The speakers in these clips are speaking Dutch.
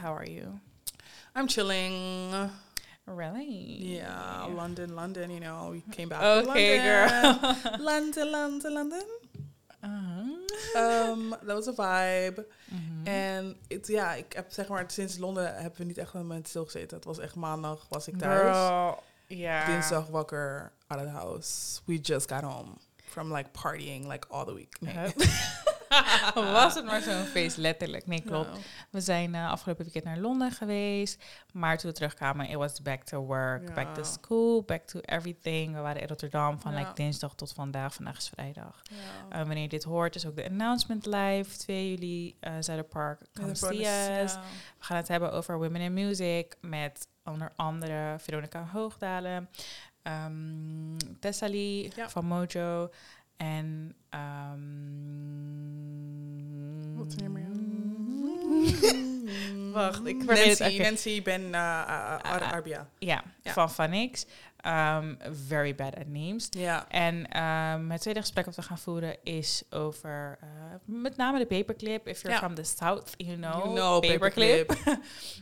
how are you? I'm chilling. Really? Yeah, London, London. You know, we came back. from Okay, London. girl. London, London, London. Uh-huh. Um, dat was een vibe. Mhm. En het, ja, ik heb zeg maar sinds Londen hebben we niet echt een moment stilgezeten. Het was echt maandag was ik thuis. Girl, ja. Dinsdag wakker out of the house. We just got home from like partying like all the week. Nee. Was het maar zo'n feest, letterlijk. Nee, klopt. Ja. We zijn eh, afgelopen weekend naar Londen geweest. Maar toen we terugkwamen, it was back to work, back to school, back to everything. We waren in Rotterdam van Ja. like, dinsdag tot vandaag. Vandaag is vrijdag. Ja. Eh, wanneer je dit hoort, is ook de announcement live. 2 juli, uh, Zuiderpark, come see us. We gaan het hebben over Women in Music met onder andere Veronica Hoogdalen, ehm Tessali Ja. van Mojo en ehm Wat is er meer? Wacht, ik vergeet Nancy. Nancy Ben uh, Ar-. Arbia. Ja, Ja. van Vanix. Um, very bad at names. Ja. En ehm, het tweede gesprek dat we gaan voeren is over eh, met name de paperclip. If you're Ja. from the south, you know, You know, paperclip.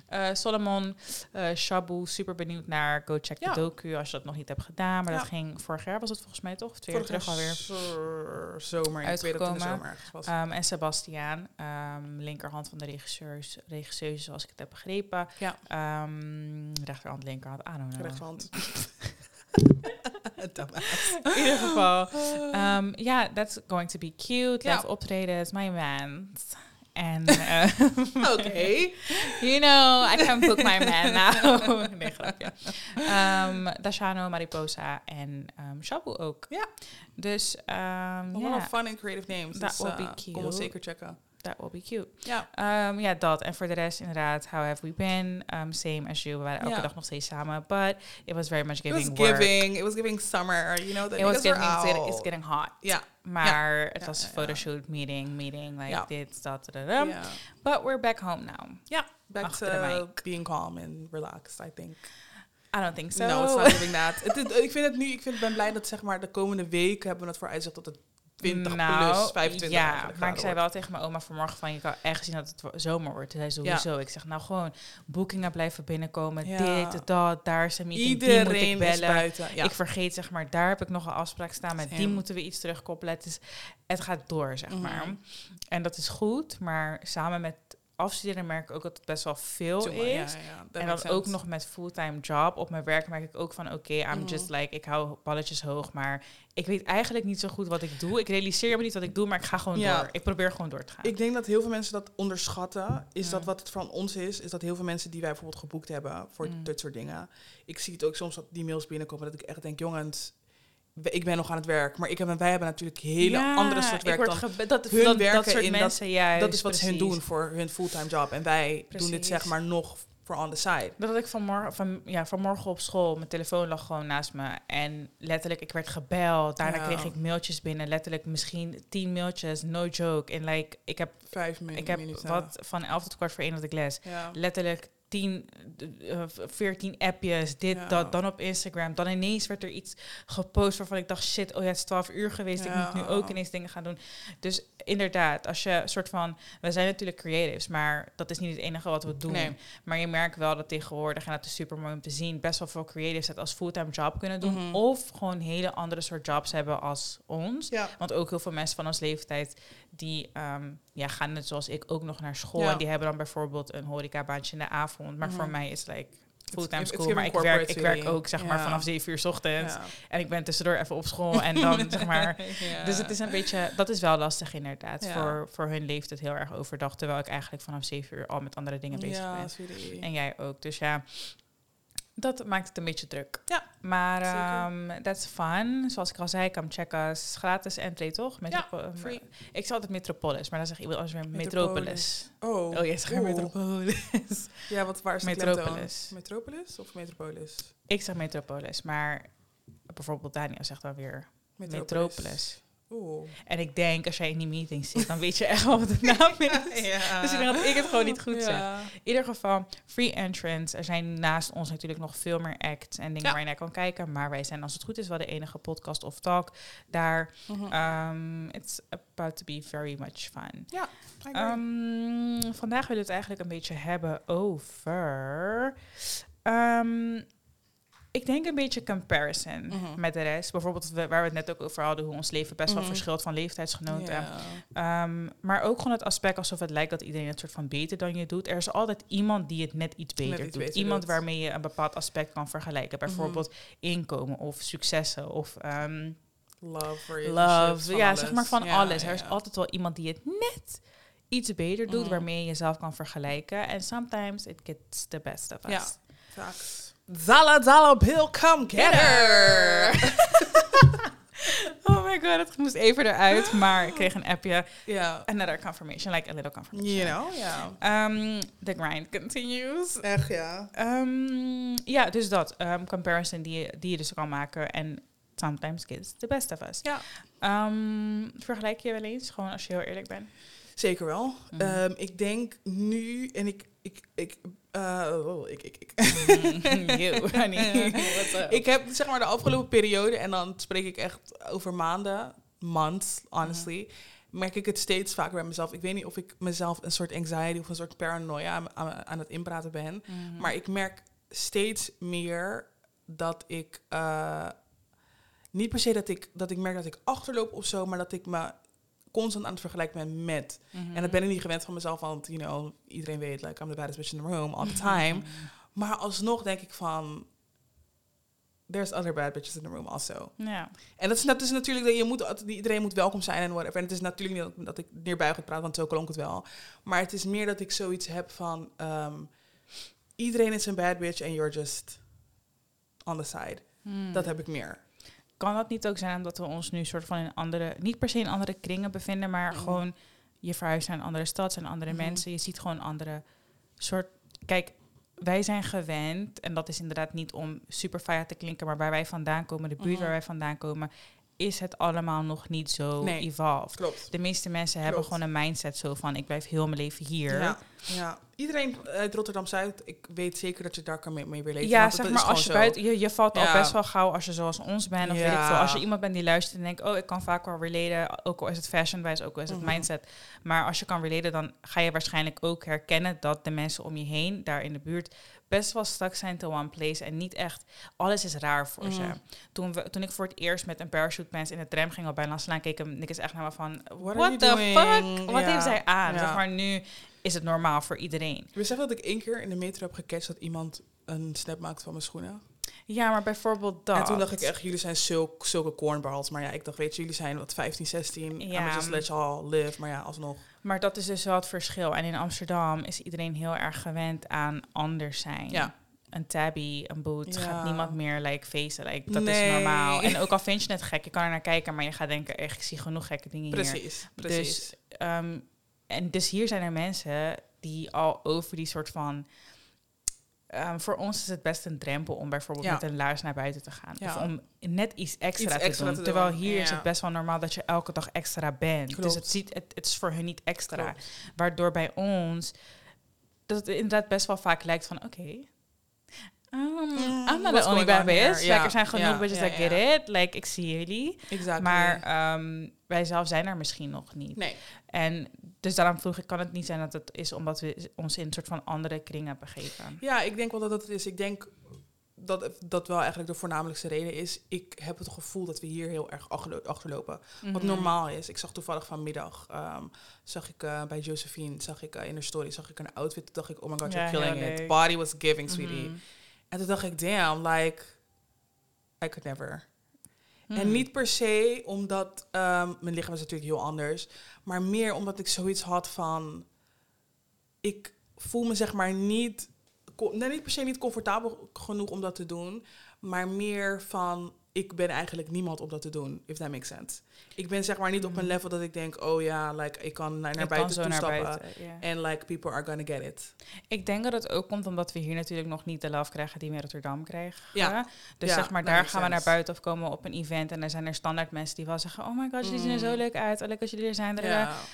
Eh, Solomon, eh Shabu, super benieuwd naar. Go check Ja. de docu als je dat nog niet hebt gedaan. Maar Ja. dat ging vorig jaar, was het volgens mij toch? Of twee jaar terug alweer. zo- Zomer, in de Uitgekomen. zomer was. Ehm, en Sebastiaan, ehm, linkerhand van de regisseurs, regisseuse zoals ik het heb begrepen. Ja. Ehm, rechterhand, linkerhand, don't know. Rechterhand. In ieder geval. Yeah, that's going to be cute. Ja. Live optreden is my man. En eh, Oké. you know, I can book my man now. nee, grapje. Um, Dashano, Mariposa en um, Shabu ook. Ja. Dus um, Allemaal ja, fun and creative names. That dus, will be uh, cute. Kom wel zeker checken. That will be cute. Ja. Um, ja, dat. En voor de rest inderdaad, how have we been? Um, same as you. We waren elke Ja. dag nog steeds samen. But it was very much It was giving work. giving. It was giving summer. You know, the It was getting, out. it's getting hot. Ja. Maar het was photoshoot, meeting, meeting, like dit, dat, dat, dat. Ja. But we're back home now. Ja. Back Achter to being calm and relaxed, I think. I don't think so. No, it's not giving that. Het is- ik vind het nu, ik vind, ben blij dat zeg maar de komende weken hebben we het voor uitzicht tot het 20 nou, plus 25 Ja, maar ik zei wel tegen mijn oma vanmorgen van... je kan echt zien dat het zomer wordt. Ze, sowieso. Ik zeg, nou gewoon boekingen blijven binnenkomen. Ja. Dit, dat, daar is een meeting, die moet ik Iedereen is bellen. buiten. Ja. Ik vergeet, zeg maar, daar heb ik nog een afspraak staan. Met die moeten we iets terugkoppelen. Het, is, het gaat door, zeg Mhm. maar. En dat is goed, maar samen met afstuderen merk ik ook dat het best wel veel Too is. Ja, ja, en dan ook nog met fulltime job op mijn werk merk ik ook van oké, I'm Mhm. just like, ik hou balletjes hoog, maar ik weet eigenlijk niet zo goed wat ik doe. Ik realiseer me niet wat ik doe, maar ik ga gewoon Ja. door. Ik probeer gewoon door te gaan. Ik denk dat heel veel mensen dat onderschatten. Is dat wat het van ons is? Is dat heel veel mensen die wij bijvoorbeeld geboekt hebben voor Mm. dit soort dingen. Ik zie het ook soms dat die mails binnenkomen dat ik echt denk, jongens, ik ben nog aan het werk. Maar ik heb, en wij hebben natuurlijk hele Ja, andere soort werk dan. dat, hun dat, werken dat soort in dat- mensen, juist, dat is wat ze hun doen voor hun fulltime job. En wij doen dit zeg maar nog voor on the side. Dat ik vanmorgen, van, ja, vanmorgen op school. Mijn telefoon lag gewoon naast me. En letterlijk, ik werd gebeld. Daarna Ja. kreeg ik mailtjes binnen. Letterlijk misschien tien mailtjes, no joke. En like, ik heb, Vijf min- ik heb minuten. wat van elf tot kwart voor één had ik les. Ja. Letterlijk tien, eh, veertien appjes, dit, Ja. dat, dan op Instagram. Dan ineens werd er iets gepost waarvan ik dacht, shit, oh ja, het is twaalf uur geweest. Ik moet nu ook ineens dingen gaan doen. Dus inderdaad, als je soort van, we zijn natuurlijk creatives, maar dat is niet het enige wat we doen. Nee. Maar je merkt wel dat tegenwoordig, en dat is super mooi om te zien, best wel veel creatives het als fulltime job kunnen doen. Mhm. Of gewoon hele andere soort jobs hebben als ons. Ja. Want ook heel veel mensen van ons leeftijd, die ehm, ja, gaan net zoals ik ook nog naar school. Ja. En die hebben dan bijvoorbeeld een horecabaantje in de avond. Maar Mhm. voor mij is het like fulltime it's school. Maar ik werk, ik werk ook zeg maar vanaf 7 uur 's ochtends. En ik ben tussendoor even op school. En dan zeg maar... Dus het is een beetje, dat is wel lastig inderdaad. Voor, voor hun leeft het heel erg overdag. Terwijl ik eigenlijk vanaf 7 uur al met andere dingen bezig ben. En jij ook. Dus ja, dat maakt het een beetje druk. Ja, Maar ehm that's fun. Zoals ik al zei, come check us. Gratis entree, toch? Metropo- eh, free. Ik zei altijd Metropolis, maar dan zeg iemand anders weer Metropolis. Oh, Oh, jij zegt. Metropolis. Ja, wat waar is de Metropolis. Metropolis of Metropolis? ik zeg Metropolis, maar bijvoorbeeld Daniel zegt dan weer Metropolis. Oeh. En ik denk, als jij in die meeting zit, dan weet je echt wel wat de naam is. Ja. Dus ik denk dat ik het gewoon niet goed zeg. Ja. In ieder geval, free entrance. Er zijn naast ons natuurlijk nog veel meer acts en dingen Ja. waar je naar kan kijken. Maar wij zijn, als het goed is, wel de enige podcast of talk daar. Mhm. Um, it's about to be very much fun. Ja. Um, vandaag willen we het eigenlijk een beetje hebben over. um, ik denk een beetje comparison Mhm. met de rest. Bijvoorbeeld waar we het net ook over hadden, hoe ons leven best wel Mhm. verschilt van leeftijdsgenoten. Um, maar ook gewoon het aspect alsof het lijkt dat iedereen het soort van beter dan je doet. Er is altijd iemand die het net iets beter iets doet. beter iemand doet. waarmee je een bepaald aspect kan vergelijken. Mhm. Bijvoorbeeld inkomen of successen of um, Love, love. Ja, alles. zeg maar van alles. Er is altijd wel iemand die het net iets beter doet, waarmee je jezelf kan vergelijken. En sometimes it gets the best of us. Ja. Facts. Zala Zala Bill, come get her! oh my god, het moest even eruit, maar ik kreeg een appje. Ja. Another confirmation, like a little confirmation. You know, ja. Um, the grind continues. Echt, ja. Um, ja, dus dat. Um, comparison die je, die je dus kan maken. En sometimes gets the best of us. Ja. Um, vergelijk je wel eens, gewoon als je heel eerlijk bent? Zeker wel. Mhm. Ehm, ik denk nu, en ik, ik, ik, eh, oh, ik, ik, ik. you, honey. What's up? ik heb zeg maar de afgelopen periode, en dan spreek ik echt over maanden, months, honestly, merk ik het steeds vaker bij mezelf. Ik weet niet of ik mezelf een soort anxiety of een soort paranoia aan, aan, aan het inpraten ben. Mhm. Maar ik merk steeds meer dat ik. eh, niet per se dat ik, dat ik merk dat ik achterloop of zo, maar dat ik me constant aan het vergelijken ben met. Mhm. En dat ben ik niet gewend van mezelf, want you know, iedereen weet, like, I'm the baddest bitch in the room all the time. Maar alsnog denk ik van. There's other bad bitches in the room also. Ja. En dat is, dat is natuurlijk dat je moet, iedereen moet welkom zijn en whatever. En het is natuurlijk niet dat, dat ik neerbuigend praat, want zo klonk het wel. Maar het is meer dat ik zoiets heb van... ehm, iedereen is een bad bitch en you're just on the side. Hmm. Dat heb ik meer. Kan dat niet ook zijn omdat we ons nu soort van in andere, niet per se in andere kringen bevinden, maar Mhm. gewoon je verhuist naar een andere stad, zijn andere Mhm. mensen. Je ziet gewoon andere soort. Kijk, wij zijn gewend, en dat is inderdaad niet om super te klinken, maar waar wij vandaan komen, de buurt Mhm. waar wij vandaan komen, is het allemaal nog niet zo Nee. evolved. Klopt. De meeste mensen hebben gewoon een mindset zo van ik blijf heel mijn leven hier. Ja, ja. Iedereen uit Rotterdam-Zuid, ik weet zeker dat je daar kan mee, mee. Ja, zeg maar, als je buiten, je, je valt al Ja. best wel gauw als je zoals ons bent. Of weet ik veel. Als je iemand bent die luistert en denkt, oh, ik kan vaak wel relaten. Ook al is het fashion-wijs, ook al is het Mhm. mindset. Maar als je kan relaten, dan ga je waarschijnlijk ook herkennen dat de mensen om je heen, daar in de buurt, best wel stuck zijn to one place. En niet echt, alles is raar voor ze. Mhm. Toen, we, toen ik voor het eerst met een parachute pants in de tram ging op bijna slaan, keek hem niks echt naar me van, What the doing? fuck? Wat heeft zij aan? Zeg maar, nu is het normaal voor iedereen. Je beseft dat ik één keer in de metro heb gecatcht dat iemand een snap maakte van mijn schoenen. Ja, maar bijvoorbeeld dat. En toen dacht ik echt, jullie zijn zulk, zulke cornballs. Maar ja, ik dacht, weet je, jullie zijn wat 15, 16. Ja. Ja. just let you all live. Maar ja, alsnog. Maar dat is dus wel het verschil. En in Amsterdam is iedereen heel erg gewend aan anders zijn. Ja. Een tabby, een boot, Ja. gaat niemand meer like facen. Like, dat Nee. is normaal. En ook al vind je het gek, je kan er naar kijken, maar je gaat denken, echt, ik zie genoeg gekke dingen hier. Precies, precies. Dus, ehm, en dus hier zijn er mensen die al over die soort van... ehm, voor ons is het best een drempel om bijvoorbeeld Ja. met een laars naar buiten te gaan. Ja. Of om net iets extra, Iets te, extra doen. te Terwijl hier is het best wel normaal dat je elke dag extra bent. Klopt. Dus het, ziet, het, het is voor hun niet extra. Klopt. Waardoor bij ons dat het inderdaad best wel vaak lijkt van oké. um, I'm not what's the only bad bitch. Like, er zijn genoeg ja, bitches that get it. Like, ik zie jullie. Exactly. Maar ehm, wij zelf zijn er misschien nog niet. nee. En dus daarom vroeg ik, kan het niet zijn dat het is omdat we ons in een soort van andere kringen begeven? Ja, ik denk wel dat dat het is. Ik denk dat dat wel eigenlijk de voornamelijkste reden is. Ik heb het gevoel dat we hier heel erg achterlo- achterlopen. Wat Mhm. normaal is. Ik zag toevallig vanmiddag, ehm, zag ik eh, bij Josephine, zag ik eh, in haar story, zag ik een outfit. Toen dacht ik, oh my god, Ja, you're killing heel it. Body was giving, sweetie. Mhm. En toen dacht ik, damn, like, I could never. En Mhm. niet per se omdat ehm, mijn lichaam is natuurlijk heel anders, maar meer omdat ik zoiets had van, ik voel me zeg maar niet, nee, niet per se niet comfortabel genoeg om dat te doen, maar meer van, ik ben eigenlijk niemand om dat te doen, if that makes sense. Ik ben zeg maar niet op een Mhm. level dat ik denk, oh ja, like, ik kan naar, naar Ik kan buiten buiten, ja. En like, people are gonna get it. Ik denk dat het ook komt omdat we hier natuurlijk nog niet de love krijgen die we in Rotterdam krijgen. Ja. Dus Ja, zeg maar, daar gaan we naar buiten of komen we op een event en er zijn er standaard mensen die wel zeggen, oh my god, jullie zien er zo Mm. leuk uit, oh leuk als jullie er zijn.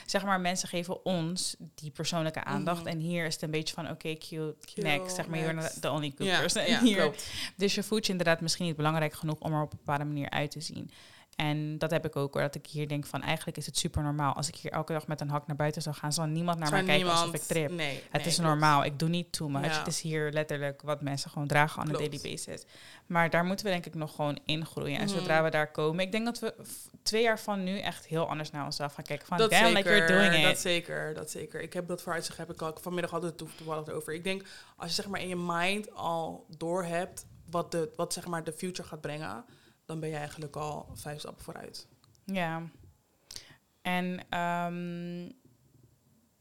Zeg maar, mensen geven ons die persoonlijke aandacht Mhm. en hier is het een beetje van, oké, cute, Cute, next. Zeg maar, you're the only good person hier. klopt. Dus je voelt je inderdaad misschien niet belangrijk genoeg om er op een bepaalde manier uit te zien. En dat heb ik ook hoor, dat ik hier denk van eigenlijk is het super normaal. Als ik hier elke dag met een hak naar buiten zou gaan, zal niemand naar mij kijken alsof ik trip. Nee, Het nee, is klopt. normaal. Ik doe niet too much. Ja. Het is hier letterlijk wat mensen gewoon dragen on a Klopt. daily basis. Maar daar moeten we denk ik nog gewoon ingroeien. En Mhm. zodra we daar komen, ik denk dat we twee jaar van nu echt heel anders naar onszelf gaan kijken. Van Dat damn, zeker, like you're doing dat it. zeker, dat zeker. Ik heb dat vooruitzicht heb ik al vanmiddag toe- toevallig over. Ik denk als je zeg maar in je mind al door hebt wat de wat zeg maar de future gaat brengen, dan ben je eigenlijk al vijf stappen vooruit. Ja. En ehm,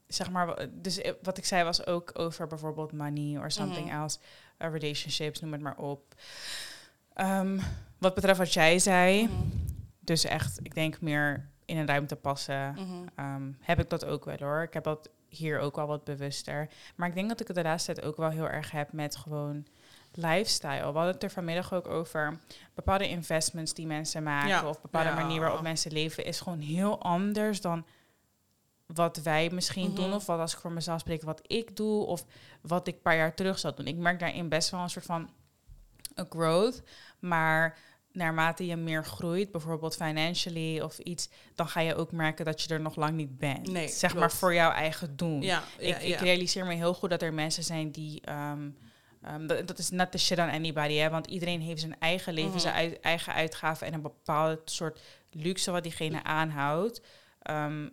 zeg maar, dus eh, wat ik zei was ook over bijvoorbeeld money or something Mhm. else, uh, relationships, noem het maar op. Ehm, wat betreft wat jij zei, dus echt, ik denk meer in een ruimte passen. Mhm. Ehm, heb ik dat ook wel hoor. Ik heb dat hier ook wel wat bewuster. Maar ik denk dat ik het de laatste tijd ook wel heel erg heb met gewoon lifestyle. We hadden het er vanmiddag ook over. Bepaalde investments die mensen maken Ja. of bepaalde Ja. manier waarop mensen leven is gewoon heel anders dan wat wij misschien Mhm. doen of wat als ik voor mezelf spreek wat ik doe of wat ik een paar jaar terug zou doen. Ik merk daarin best wel een soort van een growth, maar naarmate je meer groeit, bijvoorbeeld financially of iets, dan ga je ook merken dat je er nog lang niet bent. Nee, zeg maar voor jouw eigen doen. Ja, ja, ik, ja. ik realiseer me heel goed dat er mensen zijn die. ehm, ehm, dat, dat is not the shit on anybody, hè, want iedereen heeft zijn eigen leven, Mhm. zijn eigen uitgaven en een bepaald soort luxe wat diegene aanhoudt. Ehm,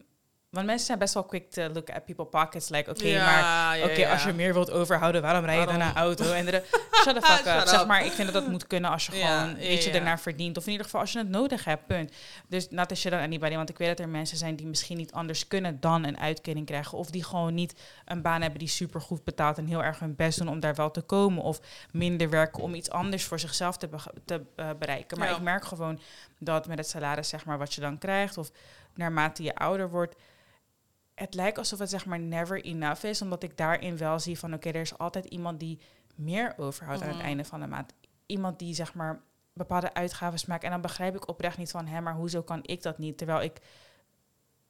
want mensen zijn best wel quick to look at people pockets, like oké, Ja, maar ja, oké, ja. als je meer wilt overhouden, waarom rij je dan een auto? En de, shut the fuck Shut up. Zeg maar, ik vind dat dat moet kunnen als je gewoon, ja, weet je, ja. ernaar verdient. Of in ieder geval als je het nodig hebt, punt. Dus not the shit on anybody, want ik weet dat er mensen zijn die misschien niet anders kunnen dan een uitkering krijgen. Of die gewoon niet een baan hebben die super goed betaalt en heel erg hun best doen om daar wel te komen. Of minder werken om iets anders voor zichzelf te, te eh, bereiken. Maar ik merk gewoon dat met het salaris, zeg maar, wat je dan krijgt, of naarmate je ouder wordt, het lijkt alsof het zeg maar never enough is, omdat ik daarin wel zie van oké, er is altijd iemand die meer overhoudt aan Mhm. het einde van de maand. Iemand die zeg maar bepaalde uitgaven maakt en dan begrijp ik oprecht niet van hè, maar hoezo kan ik dat niet? Terwijl ik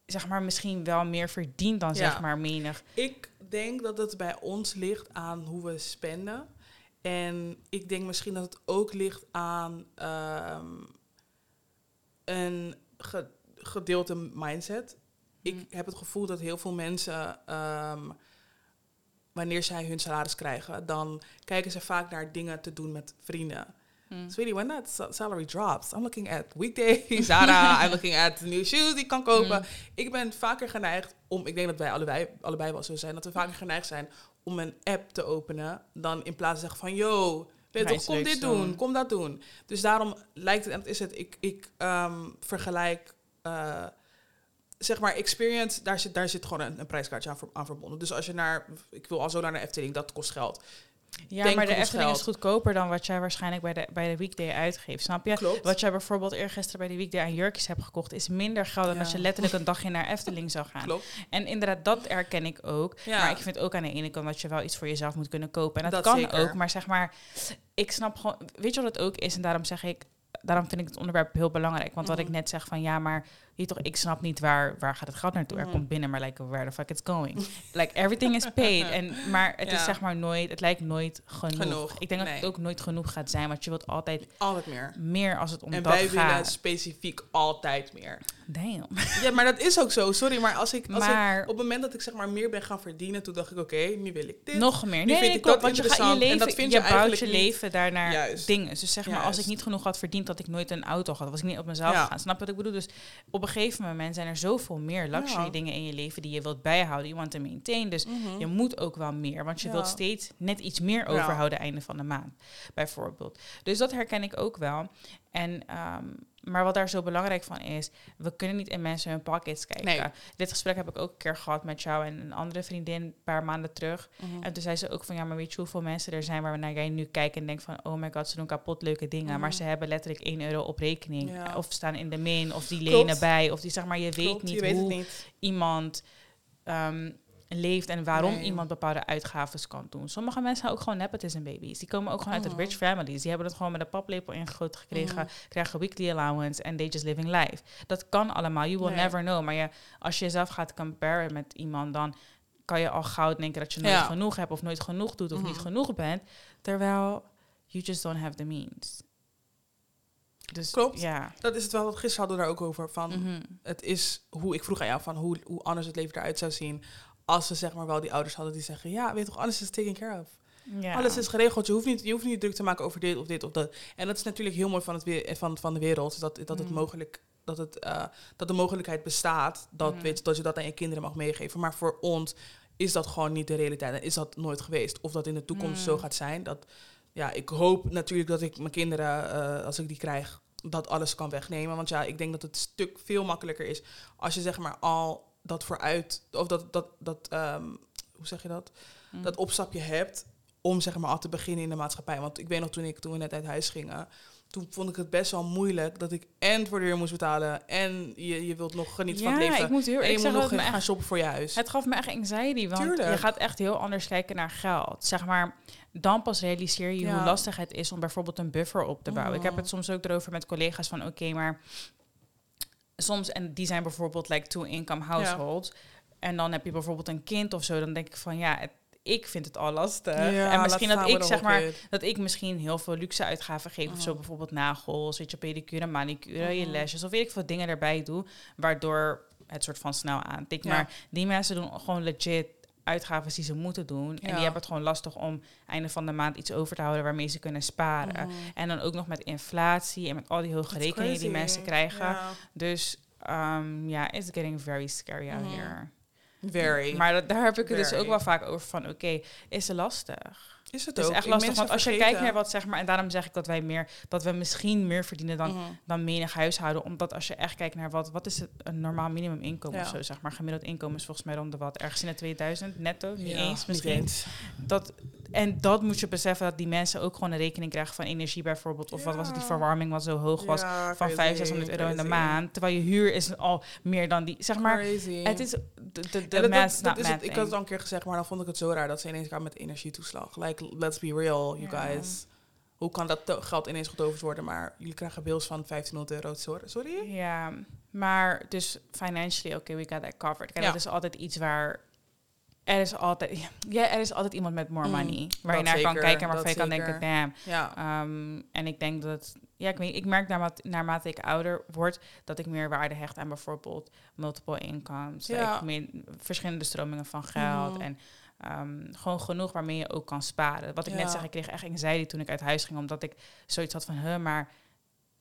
zeg maar misschien wel meer verdien dan Ja. zeg maar menig. Ik denk dat het bij ons ligt aan hoe we spenden. En ik denk misschien dat het ook ligt aan ehm, een ge- gedeelte mindset. Ik Mm. heb het gevoel dat heel veel mensen, ehm, wanneer zij hun salaris krijgen, dan kijken ze vaak naar dingen te doen met vrienden. Hm. Sweetie, when that sa- salary drops, I'm looking at weekday Zara, I'm looking at new shoes die ik kan kopen. Mm. Ik ben vaker geneigd om, ik denk dat wij allebei, allebei wel zo zijn, dat we vaker geneigd zijn om een app te openen dan in plaats te zeggen van, yo, weet toch, kom dit doen, doen. kom dat doen. Dus daarom lijkt het, en dat is het, ik, ik ehm, vergelijk, eh, zeg maar, experience, daar zit, daar zit gewoon een, een prijskaartje aan, aan verbonden. Dus als je naar, ik wil al zo naar de Efteling, dat kost geld. Ja, Denk maar de Efteling is goedkoper dan wat jij waarschijnlijk bij de, bij de weekday uitgeeft, snap je? Klopt. Wat jij bijvoorbeeld eergisteren bij de weekday aan jurkjes hebt gekocht, is minder geld dan Ja. als je letterlijk een dagje naar Efteling zou gaan. Klopt. En inderdaad, dat herken ik ook. Ja. Maar ik vind ook aan de ene kant dat je wel iets voor jezelf moet kunnen kopen. En dat, Dat kan zeker. ook, maar zeg maar, ik snap gewoon, weet je wat het ook is? En daarom zeg ik, daarom vind ik het onderwerp heel belangrijk. Want wat Mhm. ik net zeg van, ja, maar je toch, ik snap niet waar, waar gaat het geld naartoe? Er Mhm. komt binnen, maar like, where the fuck it's going? like, everything is paid. En, maar het is zeg maar nooit, het lijkt nooit genoeg. Genoeg, Ik denk dat het ook nooit genoeg gaat zijn, want je wilt altijd Altijd meer. meer als het om En dat wij willen gaat. specifiek altijd meer. Damn. Ja, maar dat is ook zo. Sorry, maar als ik, als Maar- ik op het moment dat ik zeg maar meer ben gaan verdienen, toen dacht ik, oké, nu wil ik dit. Nog meer. Nu Nee, vind ik dat Want je gaat je interessant. En leven, dat vind je je bouwt je eigenlijk niet- leven daarnaar Juist. dingen. Dus zeg maar, als ik niet genoeg had verdiend, dat ik nooit een auto had, was ik niet op mezelf Ja. gegaan. Snap je wat ik bedoel? Dus op een gegeven moment zijn er zoveel meer luxury Ja. dingen in je leven die je wilt bijhouden. Je want to maintain. Dus Mhm. je moet ook wel meer, want je Ja. wilt steeds net iets meer overhouden einde van de maand, bijvoorbeeld. Dus dat herken ik ook wel. En, ehm, maar wat daar zo belangrijk van is, we kunnen niet in mensen hun pockets kijken. Nee. Dit gesprek heb ik ook een keer gehad met jou en een andere vriendin een paar maanden terug. Mhm. En toen zei ze ook van, ja, maar weet je hoeveel mensen er zijn waar naar jij nu kijkt en denkt van, oh my god, ze doen kapot leuke dingen. Maar Mhm. ze hebben letterlijk 1 euro op rekening. Ja. Of staan in de min, of die Klopt. lenen bij. Of die, zeg maar, je weet niet je weet hoe het niet. iemand ehm, leeft en waarom Nee. iemand bepaalde uitgaven kan doen. Sommige mensen zijn ook gewoon nepotism babies. Die komen ook gewoon uit de rich families. Die hebben het gewoon met een paplepel ingegoten gekregen, Mhm. krijgen weekly allowance en they just living life. Dat kan allemaal. You will Nee. never know. Maar je, als je jezelf gaat comparen met iemand, dan kan je al gauw denken dat je nooit Ja. genoeg hebt of nooit genoeg doet of niet genoeg bent. Terwijl you just don't have the means. Dus Klopt. ja. Dat is het wel. Gisteren hadden we daar ook over. Van, Mhm. Het is hoe ik vroeg aan jou van hoe, hoe anders het leven eruit zou zien. Als we zeg maar wel die ouders hadden die zeggen: Ja, weet toch, alles is taken care of. ja. Alles is geregeld. Je hoeft, niet, je hoeft niet druk te maken over dit of dit of dat. En dat is natuurlijk heel mooi van, het weer, van, van de wereld. Dat, dat, het Mm. mogelijk, dat, het, eh, dat de mogelijkheid bestaat dat, Mm. weet je, dat je dat aan je kinderen mag meegeven. Maar voor ons is dat gewoon niet de realiteit. En is dat nooit geweest. Of dat in de toekomst Mm. zo gaat zijn. Dat, ja, ik hoop natuurlijk dat ik mijn kinderen, eh, als ik die krijg, dat alles kan wegnemen. Want ja, ik denk dat het een stuk veel makkelijker is als je zeg maar al dat vooruit, of dat, dat, dat ehm, hoe zeg je dat? Mm. dat opstapje hebt om zeg maar al te beginnen in de maatschappij. Want ik weet nog toen ik toen we net uit huis gingen, toen vond ik het best wel moeilijk dat ik en voor de huur moest betalen en je, je wilt nog genieten van het Ja, leven. ik moet heel en je ik moet nog gaan echt shoppen voor je huis. Het gaf me echt anxiety, want Tuurlijk. je gaat echt heel anders kijken naar geld. Zeg maar, dan pas realiseer je Ja. hoe lastig het is om bijvoorbeeld een buffer op te bouwen. Ik heb Mhm. het soms ook erover met collega's van, oké, maar soms, en die zijn bijvoorbeeld like two-income households, en dan heb je bijvoorbeeld een kind of zo, dan denk ik van, ja, het- ik vind het al lastig. Ja, en misschien dat ik, zeg maar, dat ik misschien heel veel luxe uitgaven geef. Of zo Mhm. bijvoorbeeld nagels, weet je, pedicure, manicure, je Mhm. lesjes. Of weet ik veel dingen erbij doe. Waardoor het soort van snel aantikt. Ja. Maar die mensen doen gewoon legit uitgaven die ze moeten doen. En die hebben het gewoon lastig om einde van de maand iets over te houden waarmee ze kunnen sparen. Mhm. En dan ook nog met inflatie en met al die hoge rekeningen die mensen krijgen. Ja. Dus um, ja, it's getting very scary out Mhm. here. Very. Maar dat, daar heb ik het dus ook wel vaak over van, oké, is het lastig? Is het Het is ook? echt lastig, want als je kijkt naar wat zeg maar, en daarom zeg ik dat wij meer, dat we misschien meer verdienen dan, Mhm. dan menig huishouden, omdat als je echt kijkt naar wat, wat is het een normaal minimuminkomen Ja. of zo, zeg maar, gemiddeld inkomen is volgens mij rond de wat, ergens in de 2000 netto, niet Ja, eens niet misschien. eens. Dat, en dat moet je beseffen dat die mensen ook gewoon een rekening krijgen van energie bijvoorbeeld, of wat was het, die verwarming wat zo hoog was, Ja, van crazy, 500, 600 euro in de maand, terwijl je huur is al meer dan die, zeg maar, Crazy. het is de, de, de dat- dat- is het. Ik had het al een keer gezegd, maar dan vond ik het zo raar dat ze ineens kwamen met energietoeslag. Like, let's be real, you guys. Hoe kan dat geld ineens getoverd worden, maar jullie krijgen bills van 1500 euro. Sorry? sorry? Ja, maar dus financially, oké, we got that covered. Kijk, Ja. dat is altijd iets waar... Er is altijd, ja, er is altijd iemand met more Mm, money. Waar je naar kan kijken en waarvan je kan zeker. denken, damn. Ja. Ehm, en ik denk dat... Ja, ik, weet, ik merk naarmate, naarmate ik ouder word... dat ik meer waarde hecht aan bijvoorbeeld multiple incomes. Ja. Ik meer, verschillende stromingen van geld. Mhm. En ehm, gewoon genoeg waarmee je ook kan sparen. Wat ik net zeg, ik kreeg echt anxiety toen ik uit huis ging... omdat ik zoiets had van, huh, maar...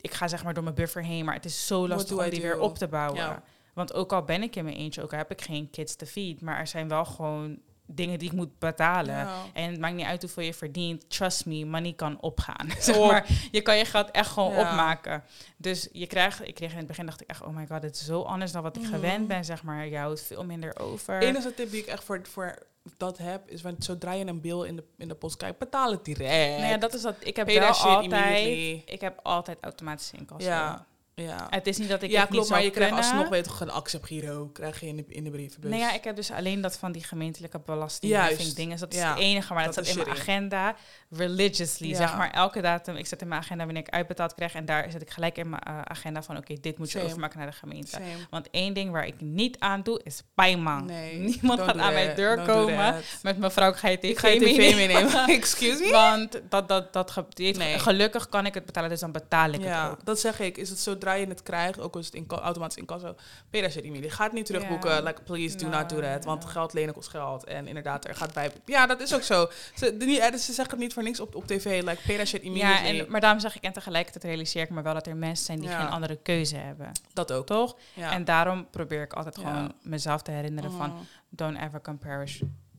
Ik ga zeg maar door mijn buffer heen, maar het is zo lastig om die do? weer op te bouwen. Ja. Want ook al ben ik in mijn eentje, ook al heb ik geen kids te feed, maar er zijn wel gewoon dingen die ik moet betalen. Ja. En het maakt niet uit hoeveel je verdient. Trust me, money kan opgaan. zeg maar, je kan je geld echt gewoon Ja. opmaken. Dus je krijgt, ik kreeg in het begin dacht ik echt, oh my god, het is zo anders dan wat ik Mhm. gewend ben, zeg maar. Je houdt veel minder over. De enige tip die ik echt voor, voor dat heb, is want zodra je een bill in de, in de post kijkt, betaal het direct. nou ja, dat is dat. Ik heb wel altijd, ik heb altijd automatische inkomsten. Ja. Ja, Het is niet dat ik ja het niet klopt, maar je krijgt alsnog weet je, een actie op Giro, krijg je in de, in de brievenbus. Nee, ja, ik heb dus alleen dat van die gemeentelijke belasting dingen. Dat is Ja, het enige, maar dat, dat staat in mijn agenda religiously. Ja. Zeg maar elke datum. Ik zet in mijn agenda wanneer ik uitbetaald krijg. En daar zet ik gelijk in mijn eh, agenda van... oké, dit moet je Same. overmaken naar de gemeente. Same. Want één ding waar ik niet aan doe, is pijman. Nee, Niemand gaat aan mijn deur komen met mevrouw, ga je tv, Ik ga je tv meenemen? meenemen. Excuse me? Want dat, dat, dat, Nee. gelukkig kan ik het betalen, dus dan betaal ik het ook. dat zeg ik. Is het zodra je het krijgt, ook als het in automatisch incasso, pay that shit immediately. Ga het niet terugboeken. Like, please do No, not do that. Want geld lenen kost geld. En inderdaad, er gaat bij... Ja, dat is ook zo. Ze, de, niet- eh, ze zeggen het niet voor niks op, op tv. Like, pay that shit Ja, en, maar daarom zeg ik, en tegelijkertijd realiseer ik me wel dat er mensen zijn die Ja. geen andere keuze hebben. dat ook. Toch? Ja. En daarom probeer ik altijd Ja. gewoon mezelf te herinneren van... Mhm. don't ever compare,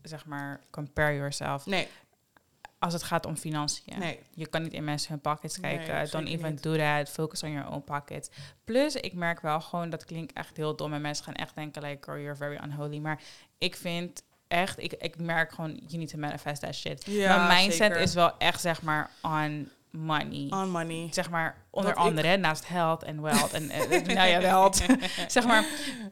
zeg maar, compare yourself. Nee. Als het gaat om financiën. Nee. Je kan niet in mensen hun pockets Nee, kijken. Don't zeker even niet. do that. Focus on your own pockets. Plus, ik merk wel gewoon, dat klinkt echt heel dom. En mensen gaan echt denken, like, girl, you're very unholy. Maar ik vind echt, ik, ik merk gewoon, you need to manifest that shit. Ja, Mijn mindset zeker. is wel echt, zeg maar, on money. On money. zeg maar, onder Dat ik- andere, naast health en wealth en, eh, nou ja, wealth. zeg maar,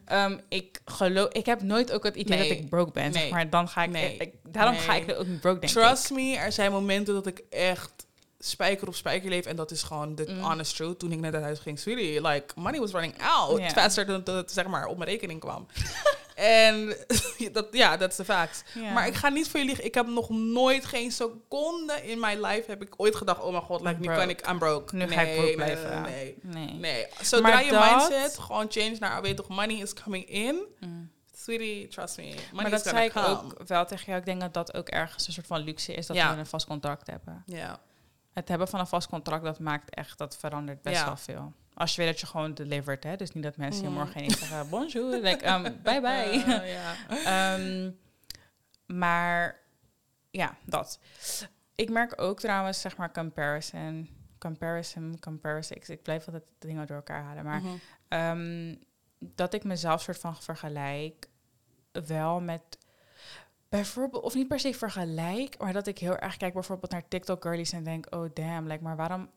ehm, ik geloof, ik heb nooit ook het idee Nee. dat ik broke ben. Zeg maar, dan ga ik, Nee. ik- daarom ga ik ook niet broke denken. Trust me, er zijn momenten dat ik echt spijker op spijker leef. En dat is gewoon de Mm. honest truth. Toen ik net uit huis ging, sweetie, like, money was running out. Faster dan dat het zeg maar op mijn rekening kwam. en dat, ja, dat is de facts. Ja. Maar ik ga niet voor je liegen. Ik heb nog nooit, geen seconde in mijn life heb ik ooit gedacht, oh mijn god, like, nu kan ik, I'm broke. Nu nee, ga ik broke nee, blijven. Nee, Nee. nee. Zodra Maar je dat- mindset gewoon change naar, weet toch, money is coming in. Mm. Sweetie, trust me. Money Maar is dat zei ik come. ook wel tegen jou. Ik denk dat dat ook ergens een soort van luxe is, dat Ja. we een vast contract hebben. Ja. Het hebben van een vast contract, dat maakt echt, dat verandert best Ja. wel veel. Als je weet dat je gewoon delivert, hè. Dus niet dat mensen je morgen ineens zeggen, bonjour, like, um, bye bye. Ja. Ehm, maar ja, dat. Ik merk ook trouwens, zeg maar, comparison. Comparison, comparison. Ik, ik blijf altijd de dingen door elkaar halen. Maar Mhm. ehm, dat ik mezelf soort van vergelijk wel met bijvoorbeeld, of niet per se vergelijk, maar dat ik heel erg kijk bijvoorbeeld naar TikTok girlies en denk, oh damn, like, maar waarom,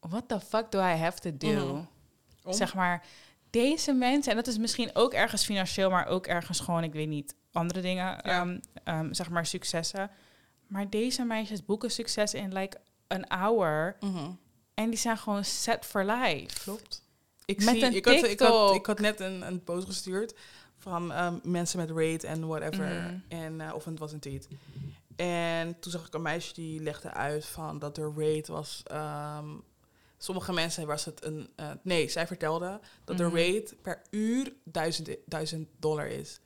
what the fuck do I have to do? Mhm. Zeg maar, deze mensen, en dat is misschien ook ergens financieel, maar ook ergens gewoon, ik weet niet, andere dingen, Ja. ehm, ehm, zeg maar successen. Maar deze meisjes boeken succes in like een hour Mhm. en die zijn gewoon set for life. Klopt. Ik, Met zie, een ik, had, ik, had, ik had net een, een post gestuurd van ehm, mensen met rate en whatever. Mhm. En, eh, of het was een tweet. En toen zag ik een meisje die legde uit van dat de rate was... ehm, sommige mensen was het een... eh, nee, zij vertelde dat Mhm. de rate per uur 1000, 1000 dollar is.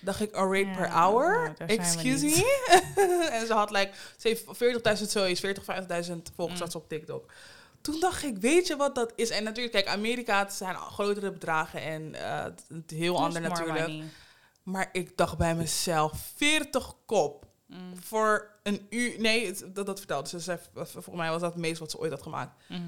Dacht ik, een rate Ja, per hour? nou, Excuse me? en ze had like, ze heeft 40.000 zoiets, 40, 50.000 volgers Mm. ze op TikTok. Toen dacht ik, weet je wat dat is? En natuurlijk, kijk, Amerika, het zijn grotere bedragen en eh, het heel ander natuurlijk. money. Maar ik dacht bij mezelf, 40 kop Mm. voor een uur. Nee, het- dat, dat vertelde ze. Volgens mij was dat het meest wat ze ooit had gemaakt. Mhm.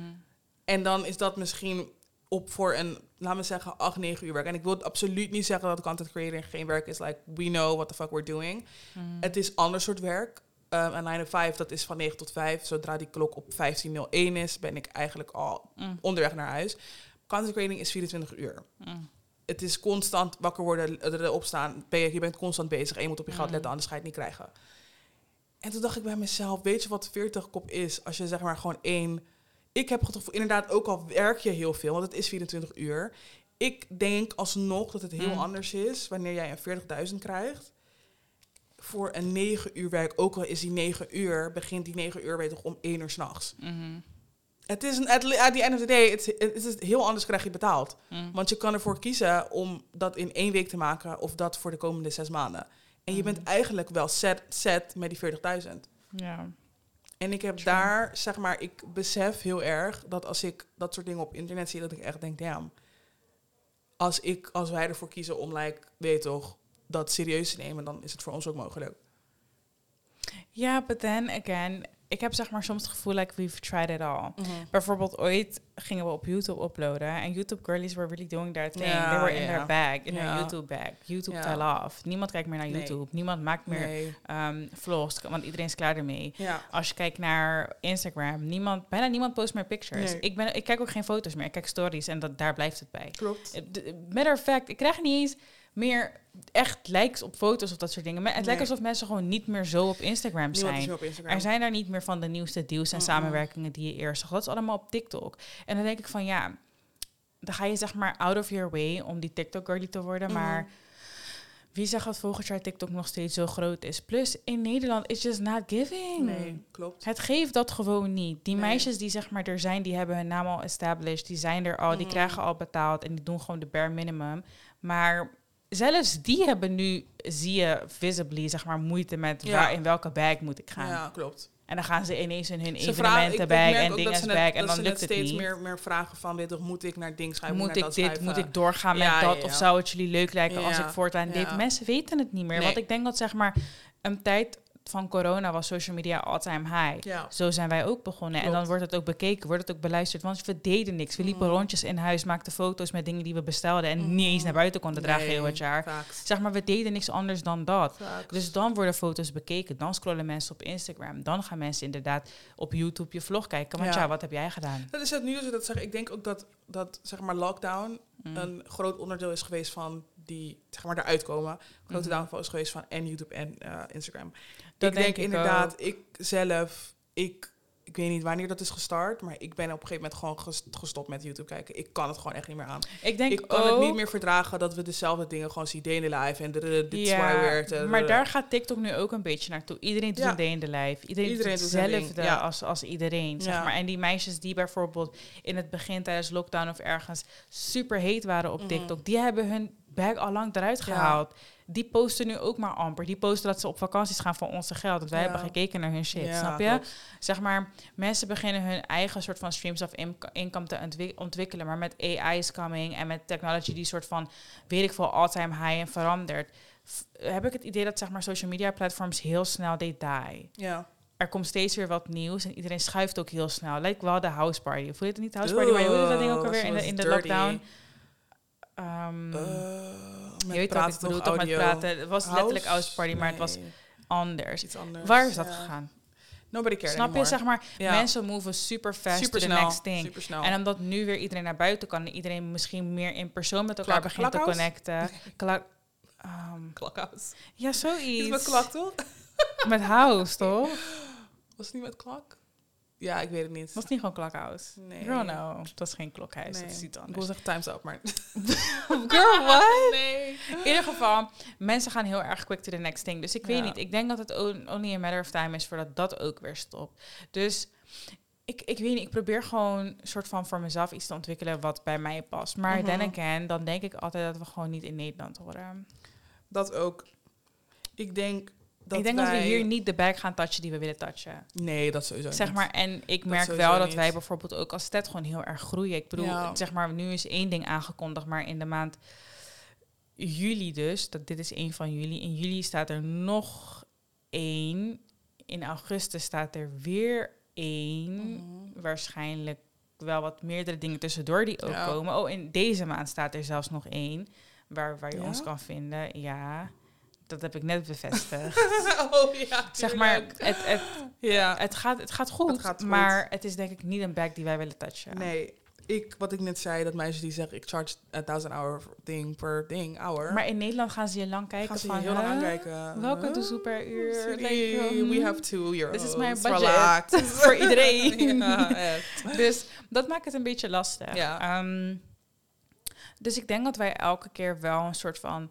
En dan is dat misschien op voor een, laten we zeggen, 8, 9 uur werk. En ik wil absoluut niet zeggen dat content creator geen werk is. Like, we know what the fuck we're doing. Mhm. Het is ander soort werk. Um, en 9 to 5, dat is van 9 tot 5. Zodra die klok op 15.01 is, ben ik eigenlijk al Mm. onderweg naar huis. Content creating is 24 uur. Mm. Het is constant wakker worden, erop staan. Ben je, bent constant bezig en je moet op je geld Mm. letten, anders ga je het niet krijgen. En toen dacht ik bij mezelf, weet je wat 40 kop is? Als je zeg maar gewoon één... Ik heb het gevoel, inderdaad, ook al werk je heel veel, want het is 24 uur. Ik denk alsnog dat het heel anders is wanneer jij een 40.000 krijgt. Voor een 9 uur werk, ook al is die 9 uur, begint die 9 uur weet je toch om 1 uur s'nachts. Mhm. Het is een, at, the end of the day, het, is heel anders krijg je betaald. Mm. Want je kan ervoor kiezen om dat in één week te maken of dat voor de komende zes maanden. En je Mhm. bent eigenlijk wel set, set met die 40.000. Ja. En ik heb True. daar, zeg maar, ik besef heel erg dat als ik dat soort dingen op internet zie, dat ik echt denk, damn. Als, ik, als wij ervoor kiezen om, like, weet je toch, dat serieus te nemen, dan is het voor ons ook mogelijk. Ja, but then again, ik heb zeg maar soms het gevoel like we've tried it all. Mhm. Bijvoorbeeld ooit gingen we op YouTube uploaden en YouTube girlies were really doing their thing. They were in their bag, in Ja. their YouTube bag. YouTube fell off. Niemand kijkt meer naar Nee. YouTube. Niemand maakt meer Nee. ehm, vlogs, want iedereen is klaar ermee. Als je kijkt naar Instagram, niemand, bijna niemand post meer pictures. Nee. Ik, ben, ik kijk ook geen foto's meer. Ik kijk stories en dat, daar blijft het bij. Klopt. Eh, Matter of fact, ik krijg niet eens meer echt likes op foto's of dat soort dingen. Maar het lijkt alsof mensen gewoon niet meer zo op Instagram zijn. meer op Instagram. Er zijn daar niet meer van de nieuwste deals en samenwerkingen die je eerst zag. Dat is allemaal op TikTok. En dan denk ik van ja, dan ga je zeg maar out of your way om die TikTok girlie te worden. Mhm. Maar wie zegt dat volgend jaar TikTok nog steeds zo groot is? Plus in Nederland is just not giving. Nee, klopt. Het geeft dat gewoon niet. Die Nee. meisjes die zeg maar er zijn, die hebben hun naam al established, die zijn er al, die Mhm. krijgen al betaald en die doen gewoon de bare minimum. Maar zelfs die hebben nu, zie je visibly, zeg maar, moeite met Ja. waar in welke bag moet ik gaan. Ja, klopt. En dan gaan ze ineens in hun Ze evenementenbag merk en net- dingensbag en dan ze lukt het steeds niet. Meer, meer vragen van, weet je, toch, moet ik naar ding schrijven? moet ik dat dit, schrijven? moet ik doorgaan met dat? ja, Of zou het jullie leuk lijken als ik voortaan deed? Mensen weten het niet meer. Nee. Want ik denk dat zeg maar een tijd van corona was social media all-time high. Ja. Zo zijn wij ook begonnen. En dan wordt het ook bekeken, wordt het ook beluisterd. Want we deden niks. We liepen Mhm. rondjes in huis, maakten foto's met dingen die we bestelden. En niet eens Mhm. naar buiten konden dragen Nee, heel het jaar. Zeg maar, we deden niks anders dan dat. Dus dan worden foto's bekeken. Dan scrollen mensen op Instagram. Dan gaan mensen inderdaad op YouTube je vlog kijken. Want ja, Ja. wat heb jij gedaan? Dat is het nu dus dat zeg. Ik denk ook dat, dat zeg maar lockdown Mm. een groot onderdeel is geweest van die zeg maar eruit komen. Grote Mhm. downfall is geweest van en YouTube en eh, Instagram. Dat ik denk, denk ik inderdaad, ook. ik zelf, ik, ik weet niet wanneer dat is gestart, maar ik ben op een gegeven moment gewoon ges- gestopt met YouTube kijken. Ik kan het gewoon echt niet meer aan. Ik denk ik kan ook, het niet meer verdragen dat we dezelfde dingen gewoon zien day in the life en de- de- dit is waar maar daar gaat TikTok nu ook een beetje naartoe. Iedereen doet Ja. een day in the life. Iedereen, Iedereen doet hetzelfde ja. als, als iedereen. Zeg Ja. maar. En die meisjes die bijvoorbeeld in het begin tijdens lockdown of ergens super heet waren op Mhm. TikTok, die hebben hun bag al lang eruit Ja. gehaald. Die posten nu ook maar amper. Die posten dat ze op vakanties gaan voor onze geld. Want wij Ja. hebben gekeken naar hun shit, Ja, snap je? klopt. Zeg maar, mensen beginnen hun eigen soort van streams of in- income te ontwik- ontwikkelen. Maar met AI is coming en met technology die soort van, weet ik veel, all-time high en verandert. f- heb ik het idee dat zeg maar social media platforms heel snel they die. Ja. Er komt steeds weer wat nieuws en iedereen schuift ook heel snel. Lijkt wel de house party. Voel je het niet house party? Maar je hoorde dat ding ook alweer in de, in de dirty. lockdown. Eh, je weet wat ik bedoel, toch, met praten. Het was letterlijk House? party, maar het was anders. iets anders. Waar is dat Ja. gegaan? Nobody cares Snap je? Zeg maar, Ja. mensen moven super fast super to the snel, next thing. super snel. En omdat nu weer iedereen naar buiten kan en iedereen misschien meer in persoon met elkaar Klak- begint te connecten. Klak, Klakhouse. ja, Iets zoiets. met klak toch? Met house, toch? Was het niet met klak? Ja, ik weet het niet. Was het niet gewoon klokhuis? Nee. Girl, no. Dat is geen klokhuis. Nee. Dat is iets Ik wil anders. zeggen time's up, maar... Girl, what? Nee. In ieder geval, mensen gaan heel erg quick to the next thing. Dus ik weet Ja. niet. Ik denk dat het on- only a matter of time is voordat dat ook weer stopt. Dus ik, ik weet niet. Ik probeer gewoon een soort van voor mezelf iets te ontwikkelen wat bij mij past. Maar Mhm. then again, dan denk ik altijd dat we gewoon niet in Nederland horen. Dat ook. Ik denk dat ik denk dat we hier niet de bag gaan touchen die we willen touchen. Nee, dat sowieso Zeg niet. maar, en ik merk wel dat niet. wij bijvoorbeeld ook als stad gewoon heel erg groeien. Ik bedoel, Ja. zeg maar, nu is één ding aangekondigd, maar in de maand juli dus, dat dit is één van juli. In juli staat er nog één. In augustus staat er weer één. Mhm. Waarschijnlijk wel wat meerdere dingen tussendoor die ook Ja. komen. Oh, in deze maand staat er zelfs nog één. Waar, waar je Ja? ons kan vinden. Ja, dat heb ik net bevestigd. oh ja, zeg maar, het, het, Ja. het, gaat, het gaat goed, Het gaat goed. maar het is denk ik niet een bag die wij willen touchen. Nee, ik, wat ik net zei, dat meisjes die zeggen... ik charge a thousand hour ding per ding, hour. Maar in Nederland gaan ze je lang kijken gaan ze je van... heel lang huh? aankijken. Welke Huh? doezoe per uur? Like, um, we have two euros. This is mijn budget. Voor iedereen. ja. Dus dat maakt het een beetje lastig. Ja. Ehm, dus ik denk dat wij elke keer wel een soort van...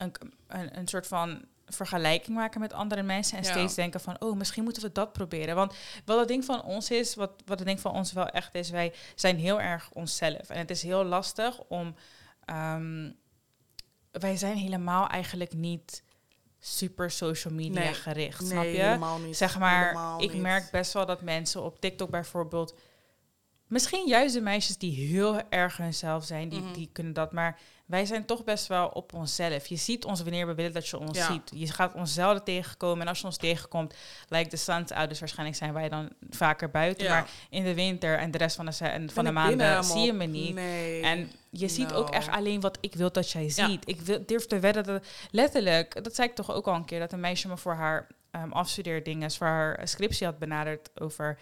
Een, een, een soort van vergelijking maken met andere mensen en Ja. steeds denken van, oh, misschien moeten we dat proberen. Want wat het ding van ons is, wat, wat het ding van ons wel echt is, wij zijn heel erg onszelf. En het is heel lastig om, ehm, wij zijn helemaal eigenlijk niet super social media Nee. gericht, Nee, snap je? niet. Zeg maar, ik niet. merk best wel dat mensen op TikTok bijvoorbeeld... Misschien juist de meisjes die heel erg hunzelf zijn, die, Mhm. die kunnen dat. Maar wij zijn toch best wel op onszelf. Je ziet ons wanneer we willen dat je ons Ja. ziet. Je gaat ons zelden tegenkomen. En als je ons tegenkomt, lijkt de. Dus waarschijnlijk zijn wij dan vaker buiten. Ja. Maar in de winter en de rest van de, en van de maanden zie je me niet. Nee. En je ziet ook echt alleen wat ik wil dat jij Ja. ziet. Ik wil, durf te wedden dat... Letterlijk, dat zei ik toch ook al een keer... dat een meisje me voor haar um, afstudeerdinges... voor haar scriptie had benaderd over...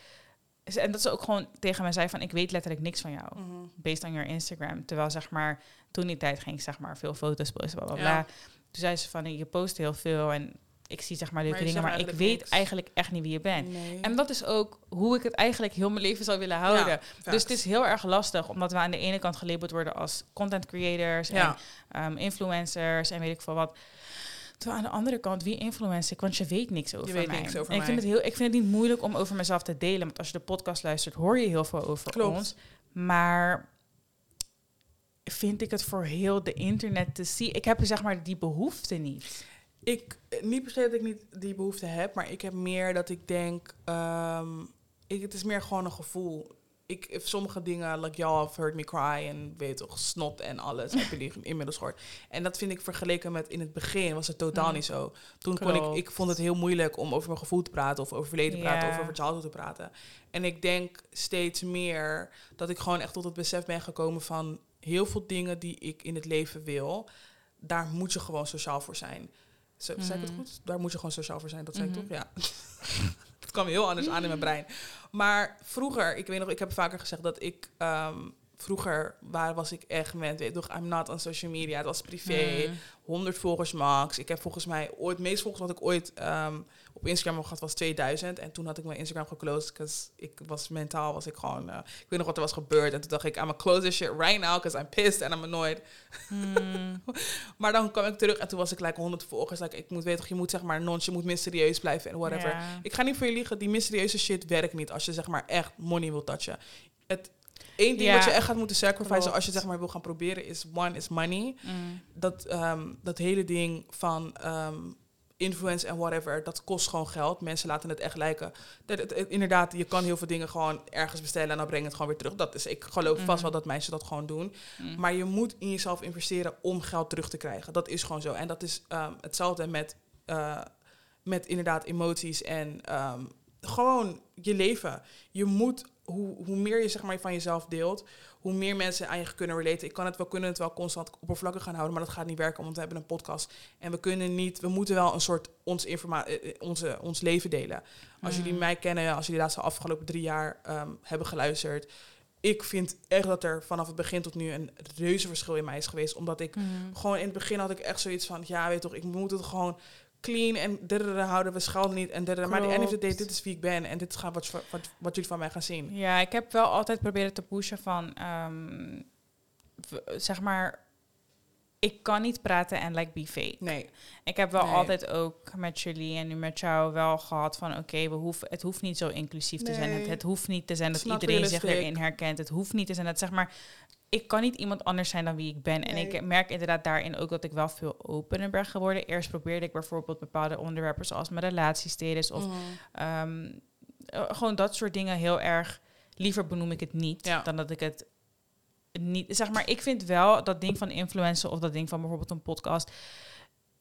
En dat ze ook gewoon tegen mij zei van... ik weet letterlijk niks van jou. Mhm. Based on your Instagram. Terwijl zeg maar... toen die tijd ging ik zeg maar veel foto's posten, bla bla Ja. bla. Toen zei ze van... je post heel veel en ik zie zeg maar leuke Maar dingen... maar ik weet niks. eigenlijk echt niet wie je bent. Nee. En dat is ook hoe ik het eigenlijk heel mijn leven zou willen houden. Ja, Dus het is heel erg lastig, omdat we aan de ene kant gelabeld worden als content creators Ja. en um, influencers en weet ik veel wat. Terwijl aan de andere kant, wie influencer ik? Want je weet niks over weet mij. niks over en ik, vind mij. het heel, ik vind het niet moeilijk om over mezelf te delen. Want als je de podcast luistert, hoor je heel veel over Klopt. ons. Maar vind ik het voor heel de internet te zien? Ik heb zeg maar die behoefte niet. Ik, niet per se dat ik niet die behoefte heb, maar ik heb meer dat ik denk, ehm, ik, het is meer gewoon een gevoel. Ik, sommige dingen, like y'all have heard me cry en weet toch, snot en alles, heb jullie inmiddels gehoord. En dat vind ik vergeleken met in het begin was het totaal Mm. niet zo. Toen kon ik, ik vond het heel moeilijk om over mijn gevoel te praten of over verleden te praten of over childhood te praten. En ik denk steeds meer dat ik gewoon echt tot het besef ben gekomen van heel veel dingen die ik in het leven wil, daar moet je gewoon sociaal voor zijn. Zei ik het Mhm. goed? Daar moet je gewoon sociaal voor zijn. Dat zei Mhm. ik toch? Ja. Het kwam heel anders aan in mijn brein. Maar vroeger, ik weet nog, ik heb vaker gezegd dat ik ehm, vroeger waar was ik echt met, weet toch, I'm not on social media. Het was privé, Mm. 100 volgers max. Ik heb volgens mij ooit, het meest volgers wat ik ooit ehm, op Instagram gehad was 2000. En toen had ik mijn Instagram geclosed, because ik was mentaal, was ik gewoon, eh, ik weet nog wat er was gebeurd. En toen dacht ik, I'm gonna close this shit right now, because I'm pissed and I'm annoyed. Mm. Maar dan kwam ik terug en toen was ik like 100 volgers. Like, ik moet weten, je moet zeg maar nonch, je moet mysterieus blijven en whatever. Ik ga niet voor je liegen, die mysterieuze shit werkt niet als je zeg maar echt money wil touchen. Het één ding Ja, wat je echt gaat moeten sacrificen klopt. als je zeg maar wil gaan proberen is one is money. Mm. Dat, ehm, dat hele ding van ehm, influence en whatever, dat kost gewoon geld. Mensen laten het echt lijken. Dat, het- het- inderdaad, je kan heel veel dingen gewoon ergens bestellen en dan breng het gewoon weer terug. Dat is, ik geloof vast Mhm. wel dat mensen dat gewoon doen. Mm. Maar je moet in jezelf investeren om geld terug te krijgen. Dat is gewoon zo. En dat is ehm, hetzelfde met, eh, met inderdaad emoties en gewoon je leven. Je moet, hoe, hoe meer je zeg maar, van jezelf deelt, hoe meer mensen aan je kunnen relaten. Ik kan het wel, kunnen het wel constant oppervlakkig gaan houden, maar dat gaat niet werken, want we hebben een podcast. En we kunnen niet, we moeten wel een soort ons, informa eh, eh, onze, ons leven delen. Als Mm. jullie mij kennen, als jullie de laatste afgelopen drie jaar ehm, hebben geluisterd. Ik vind echt dat er vanaf het begin tot nu een reuze verschil in mij is geweest. Omdat ik Mm. gewoon in het begin had ik echt zoiets van, ja, weet toch, ik moet het gewoon clean en dadada houden. We schelden niet en dadada. Maar the end of the day, dit is wie ik ben en dit is gaan wat, wat, wat jullie van mij gaan zien. Ja, ik heb wel altijd proberen te pushen van, ehm, zeg maar, ik kan niet praten en like be fake. Nee. Ik heb wel Nee. altijd ook met jullie en nu met jou wel gehad van, oké, we hoeven, het hoeft niet zo inclusief te zijn. Het, het hoeft niet te zijn dat iedereen zich erin herkent. Het hoeft niet te zijn dat, zeg maar, ik kan niet iemand anders zijn dan wie ik ben. En Nee. ik merk inderdaad daarin ook dat ik wel veel opener ben geworden. Eerst probeerde ik bijvoorbeeld bepaalde onderwerpen zoals mijn relatiestatus of Mhm. Ehm, eh, gewoon dat soort dingen heel erg. Liever benoem ik het niet Ja. dan dat ik het niet. Zeg maar, ik vind wel dat ding van influencer of dat ding van bijvoorbeeld een podcast.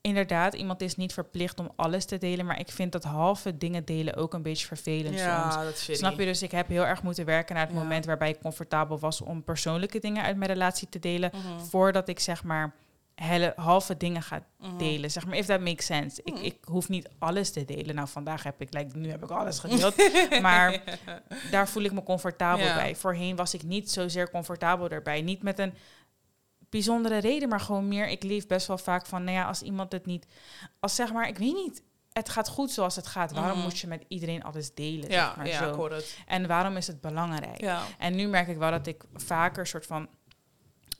Inderdaad, iemand is niet verplicht om alles te delen, maar ik vind dat halve dingen delen ook een beetje vervelend soms. Ja, dat is shitty. Snap je? Dus ik heb heel erg moeten werken naar het Ja. moment waarbij ik comfortabel was om persoonlijke dingen uit mijn relatie te delen, Mhm. voordat ik zeg maar hele, halve dingen ga Mhm. delen. Zeg maar, if that makes sense. Ik, Mhm. ik hoef niet alles te delen. Nou, vandaag heb ik, like, nu heb ik alles gedeeld. maar daar voel ik me comfortabel bij. Voorheen was ik niet zozeer comfortabel erbij. Niet met een bijzondere reden, maar gewoon meer. Ik leef best wel vaak van, nou ja, als iemand het niet, als zeg maar, ik weet niet, het gaat goed zoals het gaat. Waarom Mhm. moet je met iedereen alles delen? Ja, zeg maar, ja, zo? ik hoor het. En waarom is het belangrijk? Ja. En nu merk ik wel dat ik vaker soort van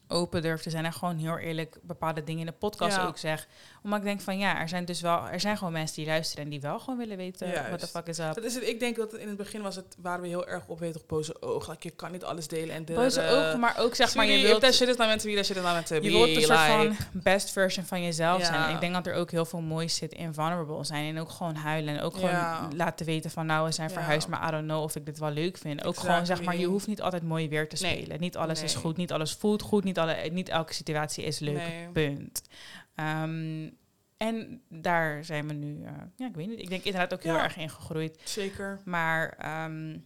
open durf te zijn en gewoon heel eerlijk bepaalde dingen in de podcast Ja. ook zeg. Omdat ik denk van ja, er zijn dus wel, er zijn gewoon mensen die luisteren en die wel gewoon willen weten Juist. wat de fuck is up. Dat is het. Ik denk dat in het begin was het, waren we heel erg op, weet boze. Like, je kan niet alles delen. En Boze ogen, maar ook zeg maar je wilt, that shit is meant to be, that shit is meant to je wilt een soort van best version van jezelf zijn. En ik denk dat er ook heel veel moois zit in vulnerable zijn en ook gewoon huilen en ook gewoon laten weten van nou we zijn verhuisd, maar I don't know of ik dit wel leuk vind. Ook gewoon zeg maar je hoeft niet altijd mooi weer te spelen. Niet alles is goed, niet alles voelt goed, niet alle, niet elke situatie is leuk. Punt. Ehm, en daar zijn we nu, eh, ja, ik weet niet. Ik denk inderdaad ook heel Ja. erg in gegroeid. Zeker. Maar ehm,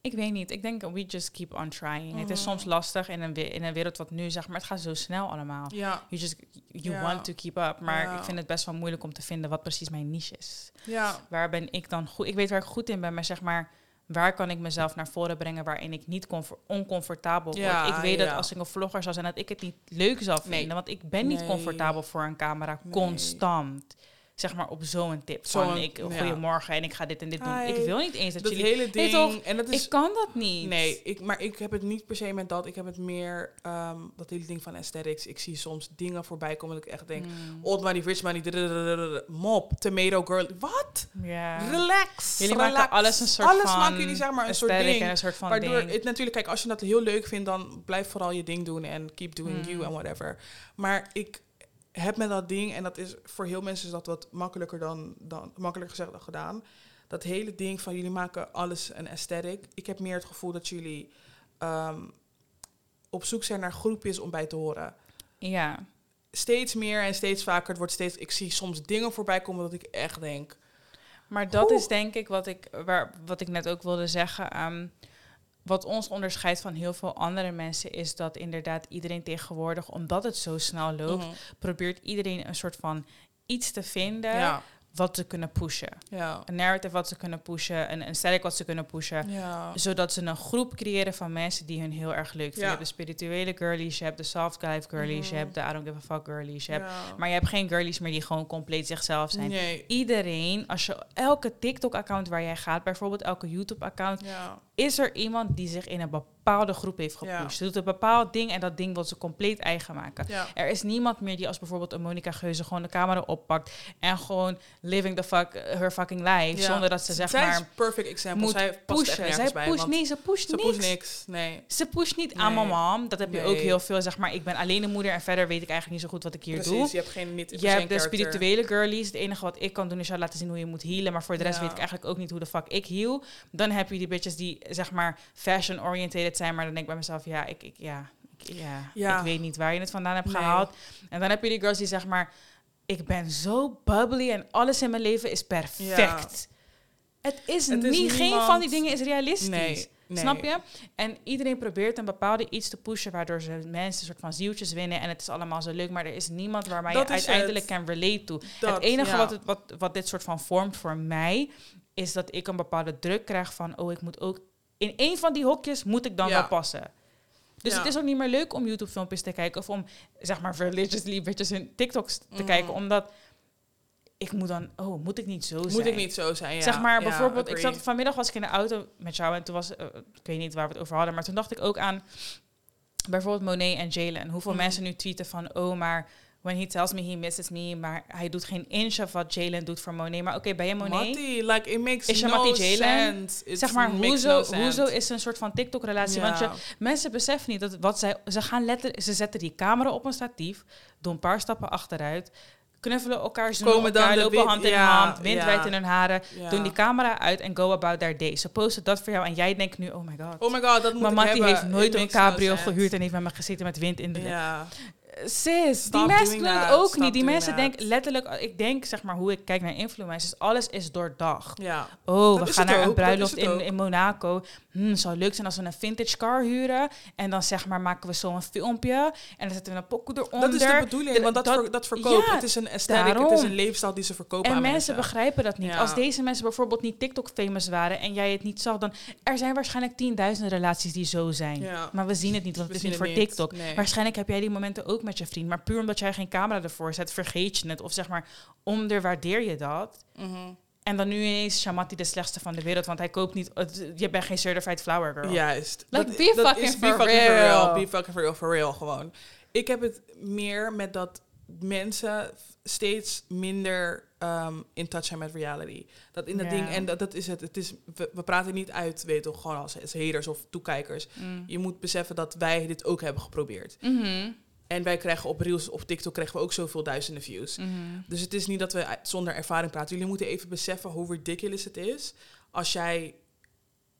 ik weet niet. Ik denk, we just keep on trying. Het is Mhm. soms lastig in een, in een wereld wat nu, zeg maar, het gaat zo snel allemaal. Ja. You just, you Ja. want to keep up. Maar Ja. ik vind het best wel moeilijk om te vinden wat precies mijn niche is. Ja. Waar ben ik dan goed? Ik weet waar ik goed in ben, maar zeg maar... Waar kan ik mezelf naar voren brengen waarin ik niet comfort- oncomfortabel word? Ja, ik weet dat als ik een vlogger zou zijn, dat ik het niet leuk zou vinden. Nee. Want ik ben niet Nee. comfortabel voor een camera, Nee. constant. Zeg maar op zo'n tip van, ik, goedemorgen en ik ga dit en dit doen. Hi. Ik wil niet eens dat, Dat jullie... hele ding. toch, en dat is Ik kan dat niet. Nee, ik, maar ik heb het niet per se met dat. Ik heb het meer, ehm, dat hele ding van aesthetics. Ik zie soms dingen voorbij komen dat ik echt denk... Mm, Old money, rich money, mop, tomato girl. Wat? ja. Relax. Jullie relax. maken alles een soort Alles van maken jullie zeg maar een soort ding. en een soort van Waardoor ding. het natuurlijk, kijk, als je dat heel leuk vindt, dan blijf vooral je ding doen en keep doing Mm. you en whatever. Maar ik heb met dat ding, en dat is voor heel mensen is dat wat makkelijker dan, dan makkelijker gezegd dan gedaan. dat hele ding van jullie maken alles een aesthetic. Ik heb meer het gevoel dat jullie ehm, op zoek zijn naar groepjes om bij te horen. Ja. Steeds meer en steeds vaker. Het wordt steeds. Ik zie soms dingen voorbij komen dat ik echt denk. Maar dat Oeh. is denk ik wat ik, waar, wat ik net ook wilde zeggen. ehm, wat ons onderscheidt van heel veel andere mensen is dat inderdaad iedereen tegenwoordig, omdat het zo snel loopt, Mhm. probeert iedereen een soort van iets te vinden Ja, wat ze kunnen pushen. ja, Een narrative wat ze kunnen pushen, een, een sterk wat ze kunnen pushen. ja. Zodat ze een groep creëren van mensen die hun heel erg leuk vinden. Je hebt de spirituele girlies, je hebt de soft life girlies, Mhm. je hebt de I don't give a fuck girlies. Je hebt. Maar je hebt geen girlies meer die gewoon compleet zichzelf zijn. Nee. Iedereen, als je elke TikTok-account waar jij gaat, bijvoorbeeld elke YouTube-account, is er iemand die zich in een bepaalde groep heeft Ja. gepusht. Ze doet een bepaald ding en dat ding wil ze compleet eigen maken. Ja. Er is niemand meer die als bijvoorbeeld een Monica Geuze gewoon de camera oppakt en gewoon living the fuck her fucking life, zonder dat ze zeg Zij is maar een perfect example. moet Zij echt pushen. Zij bij. pusht, nee, ze pusht ze niks. pusht niks. Nee. Ze pusht niet aan Nee. mijn mam. Dat heb je ook heel veel. Zeg maar, ik ben alleen de moeder en verder weet ik eigenlijk niet zo goed wat ik hier Precies. doe. Je hebt geen niet Je hebt de spirituele girlies. Het enige wat ik kan doen is jou laten zien hoe je moet healen. Maar voor de rest weet ik eigenlijk ook niet hoe de fuck ik heal. Dan heb je die bitches die zeg maar fashion-oriented zijn. Maar dan denk ik bij mezelf, ja, ik, ik, ja, ik, ja, Ja. ik weet niet waar je het vandaan hebt Nee. gehaald. En dan heb je die girls die zeg maar, ik ben zo bubbly en alles in mijn leven is perfect. Het is, Het is niet, geen van die dingen is realistisch. Nee, nee. Snap je? En iedereen probeert een bepaalde iets te pushen, waardoor ze mensen een soort van zieltjes winnen. En het is allemaal zo leuk, maar er is niemand waarmee je uiteindelijk kan relate to. Dat, het enige ja. wat, het, wat, wat dit soort van vormt voor mij, is dat ik een bepaalde druk krijg van, oh, ik moet ook in één van die hokjes moet ik dan Ja. wel passen. Dus Ja. het is ook niet meer leuk om YouTube-filmpjes te kijken of om, zeg maar, religiously bitches in TikToks te Mhm. kijken, omdat ik moet dan, oh, moet ik niet zo zijn? Moet ik niet zo zijn, ja. zeg maar, Ja, bijvoorbeeld, ik zat vanmiddag was ik in de auto met jou en toen was, eh, ik weet niet waar we het over hadden, maar toen dacht ik ook aan bijvoorbeeld Monet en Jalen. Hoeveel Mhm. mensen nu tweeten van, oh, maar when he tells me he misses me, maar hij doet geen inch of wat Jalen doet voor Monet. Maar oké, ben je Monet? Mattie, like, it makes Is je no Jalen? zeg maar, hoezo, no hoezo is een soort van TikTok-relatie? Want je, mensen beseffen niet dat wat zij, ze gaan letterlijk, ze zetten die camera op een statief, doen een paar stappen achteruit, knuffelen elkaar, zoenen Komen dan elkaar, lopen hand in ja, hand, wind ja. wijd in hun haren, Ja. doen die camera uit en go about their day. Ze posten dat voor jou en jij denkt nu, oh my god. Oh my god, dat moet ik hebben. heeft nooit It een cabrio gehuurd en heeft met me gezeten met wind in de. Ja. Sis, Stop die mensen doen het ook Stop niet. Die mensen denken letterlijk, ik denk zeg maar hoe ik kijk naar influencers, alles is doordacht. ja. Oh, Dat we gaan naar ook, een bruiloft in, in Monaco. Het zou leuk zijn als we een vintage car huren. En dan zeg maar maken we zo een filmpje. En dan zetten we een pokoe eronder. Dat is de bedoeling, want dat, Dat- ver- dat verkoopt. ja, het is een aesthetic, het is een leefstijl die ze verkopen En aan mensen begrijpen dat niet. Ja. Als deze mensen bijvoorbeeld niet TikTok-famous waren en jij het niet zag, dan... Er zijn waarschijnlijk tienduizenden relaties die zo zijn. Ja. Maar we zien het niet, want We het is niet voor niet, TikTok. nee. Waarschijnlijk heb jij die momenten ook met je vriend. Maar puur omdat jij geen camera ervoor zet, vergeet je het. Of zeg maar, onderwaardeer je dat. Mhm. En dan nu ineens Shamati de slechtste van de wereld, want hij koopt niet... het- Je bent geen certified flower girl. Juist. Like, be fucking is for be fucking real. for real. Be fucking for real, for real gewoon. Ik heb het meer met dat mensen steeds minder ehm, in touch zijn met reality. Dat in dat ding, en dat, dat is het. het is, we, we praten niet uit, weet toch, gewoon als, als haters of toekijkers. Mm. Je moet beseffen dat wij dit ook hebben geprobeerd. Mhm. En wij krijgen op Reels, op TikTok krijgen we ook zoveel duizenden views. Mhm. Dus het is niet dat we zonder ervaring praten. Jullie moeten even beseffen hoe ridiculous het is als jij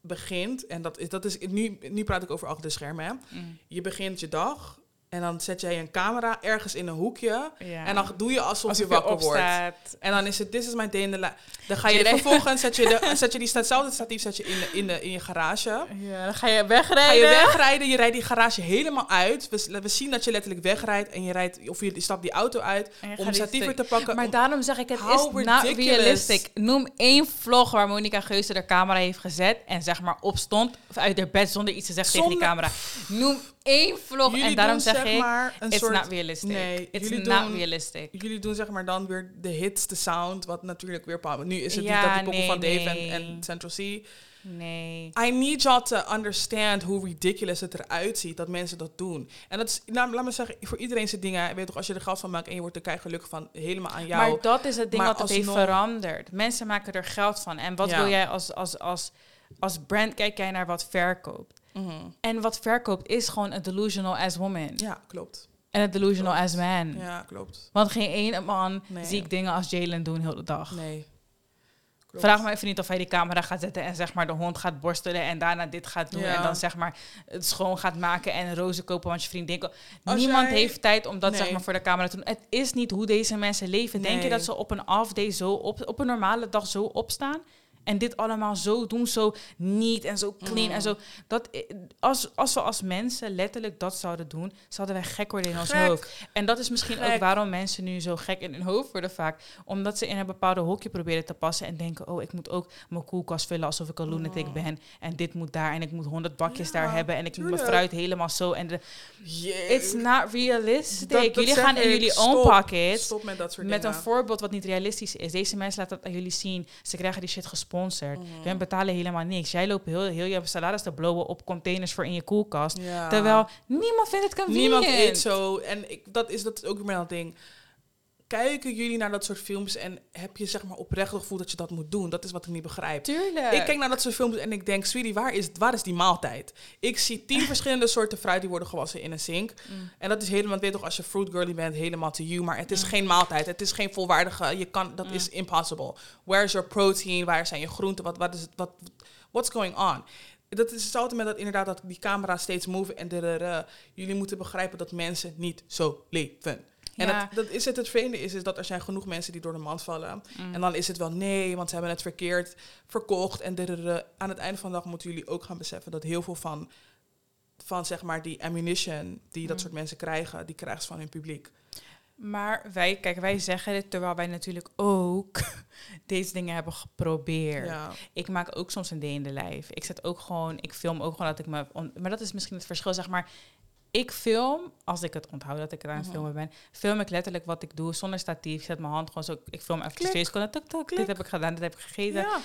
begint. En dat is, dat is nu, nu praat ik over achter de schermen. Hè. Mm. Je begint je dag en dan zet jij een camera ergens in een hoekje. Ja. En dan doe je alsof, Alsof je wakker wordt. En dan is het, this is my day in the. Dan ga je vervolgens, zet je, de, zet je die hetzelfde statief zet je in, de, in, de, in je garage. Ja, dan ga je wegrijden. Ga je wegrijden, je rijdt die garage helemaal uit. We, we zien dat je letterlijk wegrijdt en je rijdt, of je stapt die auto uit om die statieven stuk- te pakken. Maar om- daarom zeg ik, het is not realistic. Noem één vlog waar Monica Geuze de camera heeft gezet en zeg maar opstond of uit haar bed zonder iets te zeggen tegen die camera. Noem één vlog Jullie en daarom zeg, zeg ik, maar, een it's soort- not realistic. Nee, it's jullie not doen- realistic. Jullie doen zeg maar dan weer de hits, de sound, wat natuurlijk weer. Nu is het Ja, niet dat die poppen nee, van Dave nee. en, en Central C. Nee. I need y'all to understand hoe ridiculous het eruit ziet dat mensen dat doen. En dat is, nou, laat me zeggen, voor iedereen zijn dingen. Weet toch, als je er geld van maakt en je wordt er kei gelukkig van, helemaal aan jou. Maar dat is het ding Maar wat het heeft veranderd. Mensen maken er geld van. En wat Ja. wil jij als, als, als, als brand, kijk jij naar wat verkoopt. Mhm. En wat verkoopt is gewoon een delusional as woman. Ja, klopt. En een delusional Klopt. as man. Ja, klopt. Want geen ene man Nee. zie ik dingen als Jalen doen heel de dag. Nee. Klopt. Vraag me even niet of hij die camera gaat zetten en zeg maar de hond gaat borstelen en daarna dit gaat doen Ja. en dan zeg maar het schoon gaat maken en rozen kopen want je vriendin ko- Als Niemand jij- heeft tijd om dat Nee. zeg maar voor de camera te doen. Het is niet hoe deze mensen leven. Denk je dat ze op een off day zo op, op een normale dag zo opstaan? En dit allemaal zo doen, zo niet en zo clean Mm. en zo. Dat, i- als, als we als mensen letterlijk dat zouden doen, zouden wij gek worden in ons Gek. hoofd. En dat is misschien ook waarom mensen nu zo gek in hun hoofd worden vaak. Omdat ze in een bepaalde hokje proberen te passen en denken... oh, ik moet ook mijn koelkast vullen alsof ik een lunatic ben. En dit moet daar en ik moet honderd bakjes Ja, daar hebben. En ik moet mijn fruit helemaal zo. En de, Yeah. it's not realistic. Dat- dat jullie gaan in ik. jullie Stop. own pocket... Stop met dat soort Met een voorbeeld wat niet realistisch is. Deze mensen laten dat aan jullie zien. Ze krijgen die shit gesponsord. Hun betalen helemaal niks. Jij loopt heel, heel je salaris te blowen op containers voor in je koelkast. Ja. Terwijl niemand vindt het convenient. Niemand eet zo. En ik, dat, is, dat is ook weer mijn ding. Kijken jullie naar dat soort films en heb je zeg maar oprecht het gevoel dat je dat moet doen? Dat is wat ik niet begrijp. Tuurlijk. Ik kijk naar dat soort films en ik denk, sweetie, waar is, waar is die maaltijd? Ik zie tien verschillende soorten fruit die worden gewassen in een zink. Mm. En dat is helemaal, weet toch, als je fruit girly bent, helemaal to you. Maar het is Mm. geen maaltijd. Het is geen volwaardige, je kan, dat Mm. is impossible. Where is your protein? Waar zijn je groenten? Wat, wat is het, wat, what's going on? Dat is hetzelfde met dat inderdaad dat die camera steeds move en de, jullie moeten begrijpen dat mensen niet zo leven. En Ja. dat, dat is het, het vreemde is, is dat er zijn genoeg mensen die door de mand vallen. Mm. En dan is het wel nee, want ze hebben het verkeerd verkocht. En de, aan het einde van de dag moeten jullie ook gaan beseffen dat heel veel van, van zeg maar die ammunition die dat Mm. soort mensen krijgen, die krijgen ze van hun publiek. Maar wij, kijk, wij zeggen dit terwijl wij natuurlijk ook deze dingen hebben geprobeerd. Ja. Ik maak ook soms een D in de lijf. Ik zet ook gewoon, ik film ook gewoon dat ik me. on- maar dat is misschien het verschil, zeg maar. Ik film, als ik het onthoud dat ik er aan het Mhm. filmen ben, film ik letterlijk wat ik doe zonder statief. Ik zet mijn hand gewoon zo. Ik film even Klik. Klik. dit heb ik gedaan, dit heb ik gegeten. Ja.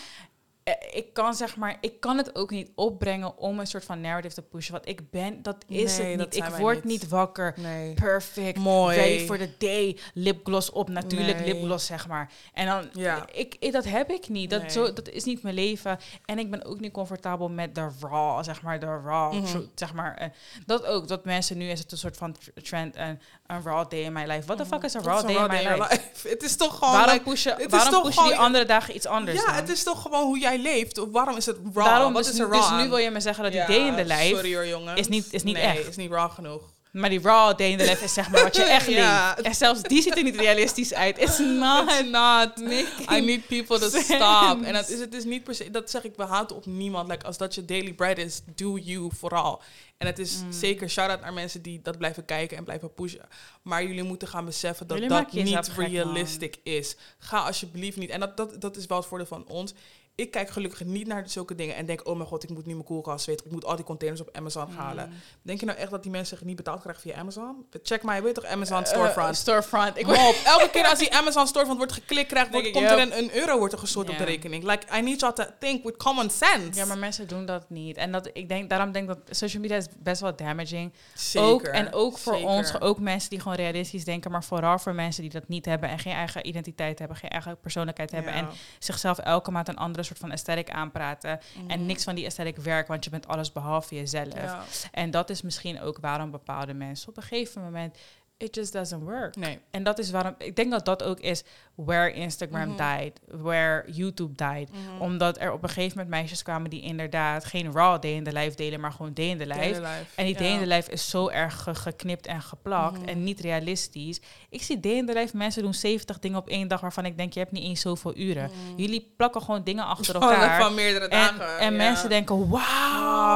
Eh, Ik kan zeg maar, ik kan het ook niet opbrengen om een soort van narrative te pushen. Wat ik ben, dat is Nee, het niet. Ik word niet. niet wakker Nee. perfect, Mooi. ready for the day, lipgloss op, natuurlijk Nee. lipgloss, zeg maar. En dan, Ja. ik, ik, dat heb ik niet. Dat, zo, dat is niet mijn leven. En ik ben ook niet comfortabel met de raw, zeg maar, de raw Mhm. zeg maar. En dat ook, dat mensen nu is het een soort van tr- trend, en een raw day in my life. What the fuck is een Mhm. Raw is day een in my raw day life? in your life? Het is toch gewoon... Waarom pushen, waarom toch pushen die andere dagen iets anders ja, dan? het is toch gewoon hoe jij leeft. Of waarom is het raw? Daarom, Wat dus, is er nu- raw dus nu wil je me zeggen dat die day in the life Sorry hoor, jongens. is niet- is niet nee, echt. is niet raw genoeg. Maar die raw day in the life is zeg maar wat je echt Ja. leeft. En zelfs die ziet er niet realistisch uit. It's not. It's not. I need people to sense. stop. En dat is het is niet per se, dat zeg ik, we haten op niemand. Like, als dat je daily bread is, do you vooral. En het is Mm. zeker shout-out naar mensen die dat blijven kijken en blijven pushen. Maar jullie moeten gaan beseffen dat Jullie dat niet realistic is. Ga alsjeblieft niet. En dat, dat, dat is wel het voordeel van ons. Ik kijk gelukkig niet naar zulke dingen en denk, oh mijn god, ik moet nu mijn koelkast weten. Ik moet al die containers op Amazon Mm. halen. Denk je nou echt dat die mensen niet betaald krijgen via Amazon? Check my, weet toch, Amazon Eh, storefront. storefront. Ik Kom op, elke keer als die Amazon storefront wordt geklikt, krijgt, wordt, komt er een, een euro wordt er gestort op de rekening. Like, I need y'all to think with common sense. Ja, maar mensen doen dat niet. En dat, ik denk, daarom denk ik dat social media is best wel damaging. Zeker, Ook, en ook voor zeker. ons, ook mensen die gewoon realistisch denken, maar vooral voor mensen die dat niet hebben en geen eigen identiteit hebben, geen eigen persoonlijkheid hebben en zichzelf elke maand een andere soort van aesthetic aanpraten. Mhm. En niks van die aesthetic werkt, want je bent alles behalve jezelf. Ja. En dat is misschien ook waarom bepaalde mensen op een gegeven moment, it just doesn't work. Nee. En dat is waarom, ik denk dat dat ook is where Instagram Mhm. died, where YouTube died. Mhm. Omdat er op een gegeven moment meisjes kwamen die inderdaad geen raw day in the life delen, maar gewoon day in the life. En die day in the life is zo erg ge- geknipt en geplakt Mhm. en niet realistisch. Ik zie day in the life mensen doen 70 dingen op één dag waarvan ik denk, je hebt niet eens zoveel uren. Jullie plakken gewoon dingen achter elkaar. Van meerdere en dagen. en ja. mensen denken, Wauw,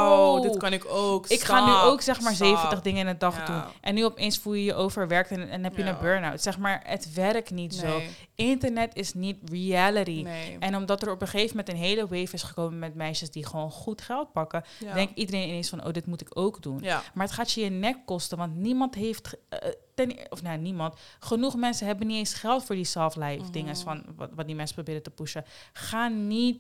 wauw, dit kan ik ook. ik ga nu ook zeg maar stop. 70 dingen in een dag Ja. doen. En nu opeens voel je je overwerkt en, en heb je Ja. een burn-out. Zeg maar, het werkt niet zo. Internet is niet reality. nee. En omdat er op een gegeven moment een hele wave is gekomen met meisjes die gewoon goed geld pakken, Ja. denkt iedereen ineens van, oh, dit moet ik ook doen. Ja. Maar het gaat je je nek kosten, want niemand heeft, ge- eh, ten, e- of nou niemand, genoeg mensen hebben niet eens geld voor die self-life Mhm. dingen van wat, wat die mensen proberen te pushen. Ga niet,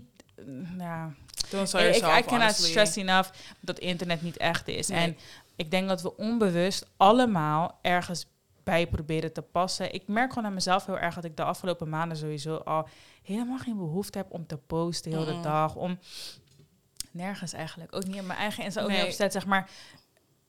ja, Don't sell ik, ik yourself, I cannot honestly. stress enough dat internet niet echt is. Nee. En ik denk dat we onbewust allemaal ergens bij proberen te passen. Ik merk gewoon aan mezelf heel erg dat ik de afgelopen maanden sowieso al helemaal geen behoefte heb om te posten heel de Mm. dag. Om nergens eigenlijk. Ook niet in mijn eigen Insta, ook Nee. niet op zet, zeg maar.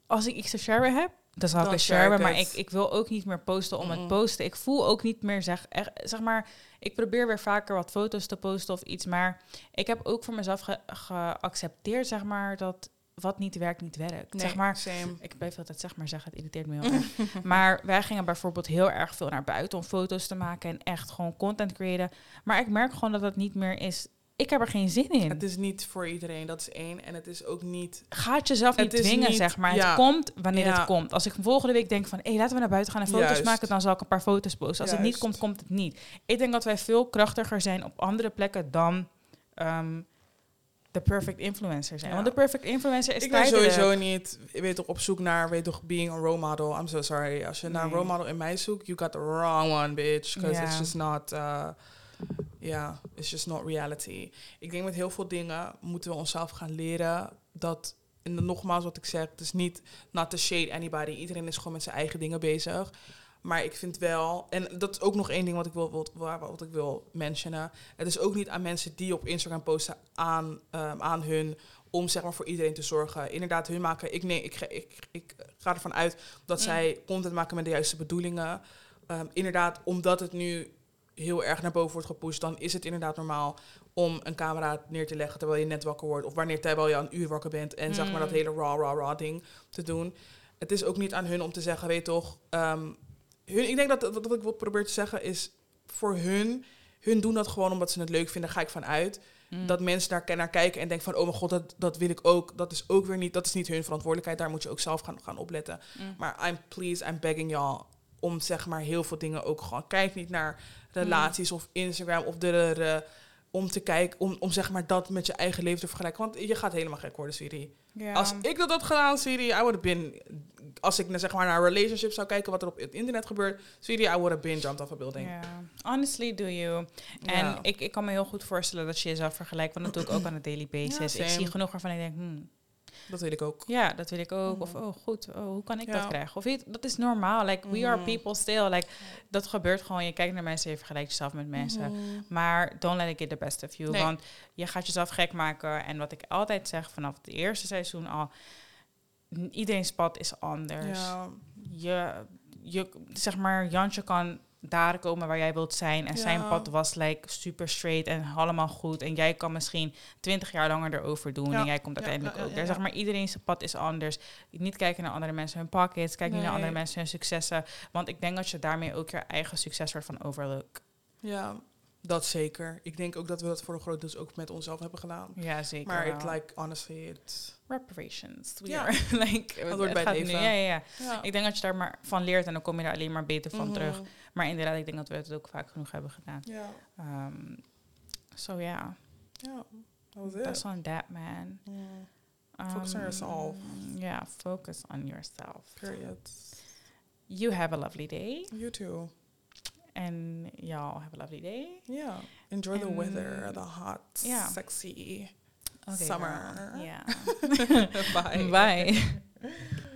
Als ik iets te sharen heb, dan zal ik het sharen. Maar het. ik, ik wil ook niet meer posten om het Mm-mm. posten. Ik voel ook niet meer, zeg, echt, zeg maar... Ik probeer weer vaker wat foto's te posten of iets. Maar ik heb ook voor mezelf ge- geaccepteerd, zeg maar, dat wat niet werkt, niet werkt. zeg maar, same. ik blijf altijd zeg maar zeggen, het irriteert me heel erg. maar wij gingen bijvoorbeeld heel erg veel naar buiten om foto's te maken en echt gewoon content creëren. Maar ik merk gewoon dat dat niet meer is. Ik heb er geen zin in. Het is niet voor iedereen, dat is één. En het is ook niet... Ga het jezelf niet Het dwingen, niet- zeg maar. ja. Het komt wanneer Ja. het komt. Als ik volgende week denk van, hé, laten we naar buiten gaan en foto's Juist. maken, dan zal ik een paar foto's posten. Als het niet komt, komt het niet. Ik denk dat wij veel krachtiger zijn op andere plekken dan ehm, de perfect influencer zijn. Ja. Want de perfect influencer is ik ben tijdelijk. sowieso niet, je weet toch, op zoek naar, weet toch, being a role model. I'm so sorry. Als je naar een role model in mij zoekt, you got the wrong one, bitch. Because Ja. it's just not, uh, yeah, it's just not reality. Ik denk met heel veel dingen moeten we onszelf gaan leren dat, en nogmaals wat ik zeg, het is niet not to shade anybody. Iedereen is gewoon met zijn eigen dingen bezig. Maar ik vind wel, en dat is ook nog één ding wat ik wil, wat, wat ik wil mentionen. Het is ook niet aan mensen die op Instagram posten aan, ehm, aan hun om zeg maar voor iedereen te zorgen. Inderdaad, hun maken. Ik, nee, ik, ga- ik, ik ga ervan uit dat Mm. zij content maken met de juiste bedoelingen. Ehm, inderdaad, omdat het nu heel erg naar boven wordt gepusht, dan is het inderdaad normaal om een camera neer te leggen terwijl je net wakker wordt. Of wanneer terwijl je een uur wakker bent. En zeg maar dat Mm. hele raw, raw, raw ding te doen. Het is ook niet aan hun om te zeggen, weet toch. ehm, hun, ik denk dat wat ik wil proberen te zeggen is voor hun. Hun doen dat gewoon omdat ze het leuk vinden, ga ik vanuit Mm. dat mensen daar naar kijken en denken van, oh mijn god, dat, dat wil ik ook. Dat is ook weer niet, dat is niet hun verantwoordelijkheid. Daar moet je ook zelf gaan, gaan opletten. Mm. Maar I'm please, I'm begging y'all om zeg maar heel veel dingen ook gewoon. Kijk niet naar relaties of Instagram of de, de, de- om te kijken, om, om zeg maar dat met je eigen leven te vergelijken. Want je gaat helemaal gek worden, Siri. Ja. Als ik dat had gedaan, Siri, I would have been. Als ik zeg maar naar relationships zou kijken, wat er op het internet gebeurt, Siri, I would have been jumped off a building. Ja, honestly do you. En ik, ik kan me heel goed voorstellen dat je jezelf vergelijkt, want dat doe ik ook aan een daily basis. Ja, ik zie genoeg waarvan ik denk, hmm, Dat weet ik ook. ja, dat wil ik ook. Of, oh goed, oh, hoe kan ik Ja. dat krijgen? Of dat is normaal. Like, we are Mhm. people still. Like, dat gebeurt gewoon. Je kijkt naar mensen, je vergelijkt jezelf met mensen. Maar don't let it get the best of you. Nee. Want je gaat jezelf gek maken. En wat ik altijd zeg vanaf het eerste seizoen al, iedereen's pad is anders. Ja. je, je, zeg maar, Jantje kan daar komen waar jij wilt zijn. En zijn pad was like super straight en allemaal goed. En jij kan misschien twintig jaar langer erover doen. Ja. En jij komt uiteindelijk ja, ook daar. ja, Zeg maar, iedereen zijn pad is anders. Niet kijken naar andere mensen hun pockets. Kijk niet naar andere mensen hun successen. Want ik denk dat je daarmee ook je eigen succes soort van overlook. Ja, dat zeker. Ik denk ook dat we dat voor een groot deel ook met onszelf hebben gedaan. Ja, zeker Maar it like honestly, it. Reparations. We Ja. are, like, het bij het nu-. Ja, ja, ja. Ja. Ik denk dat je daar maar van leert en dan kom je daar alleen maar beter van Mhm. terug. Maar inderdaad, ik denk dat we het ook vaak genoeg hebben gedaan. Ja, Um, so yeah, ja. Dat was that's it. on that, man. Mm, Focus on yourself. Yeah, focus on yourself. period. You have a lovely day, You too. and y'all have a lovely day. Yeah. Enjoy the weather, the hot, Ja. sexy Okay, summer. girl. Yeah. Bye. Bye.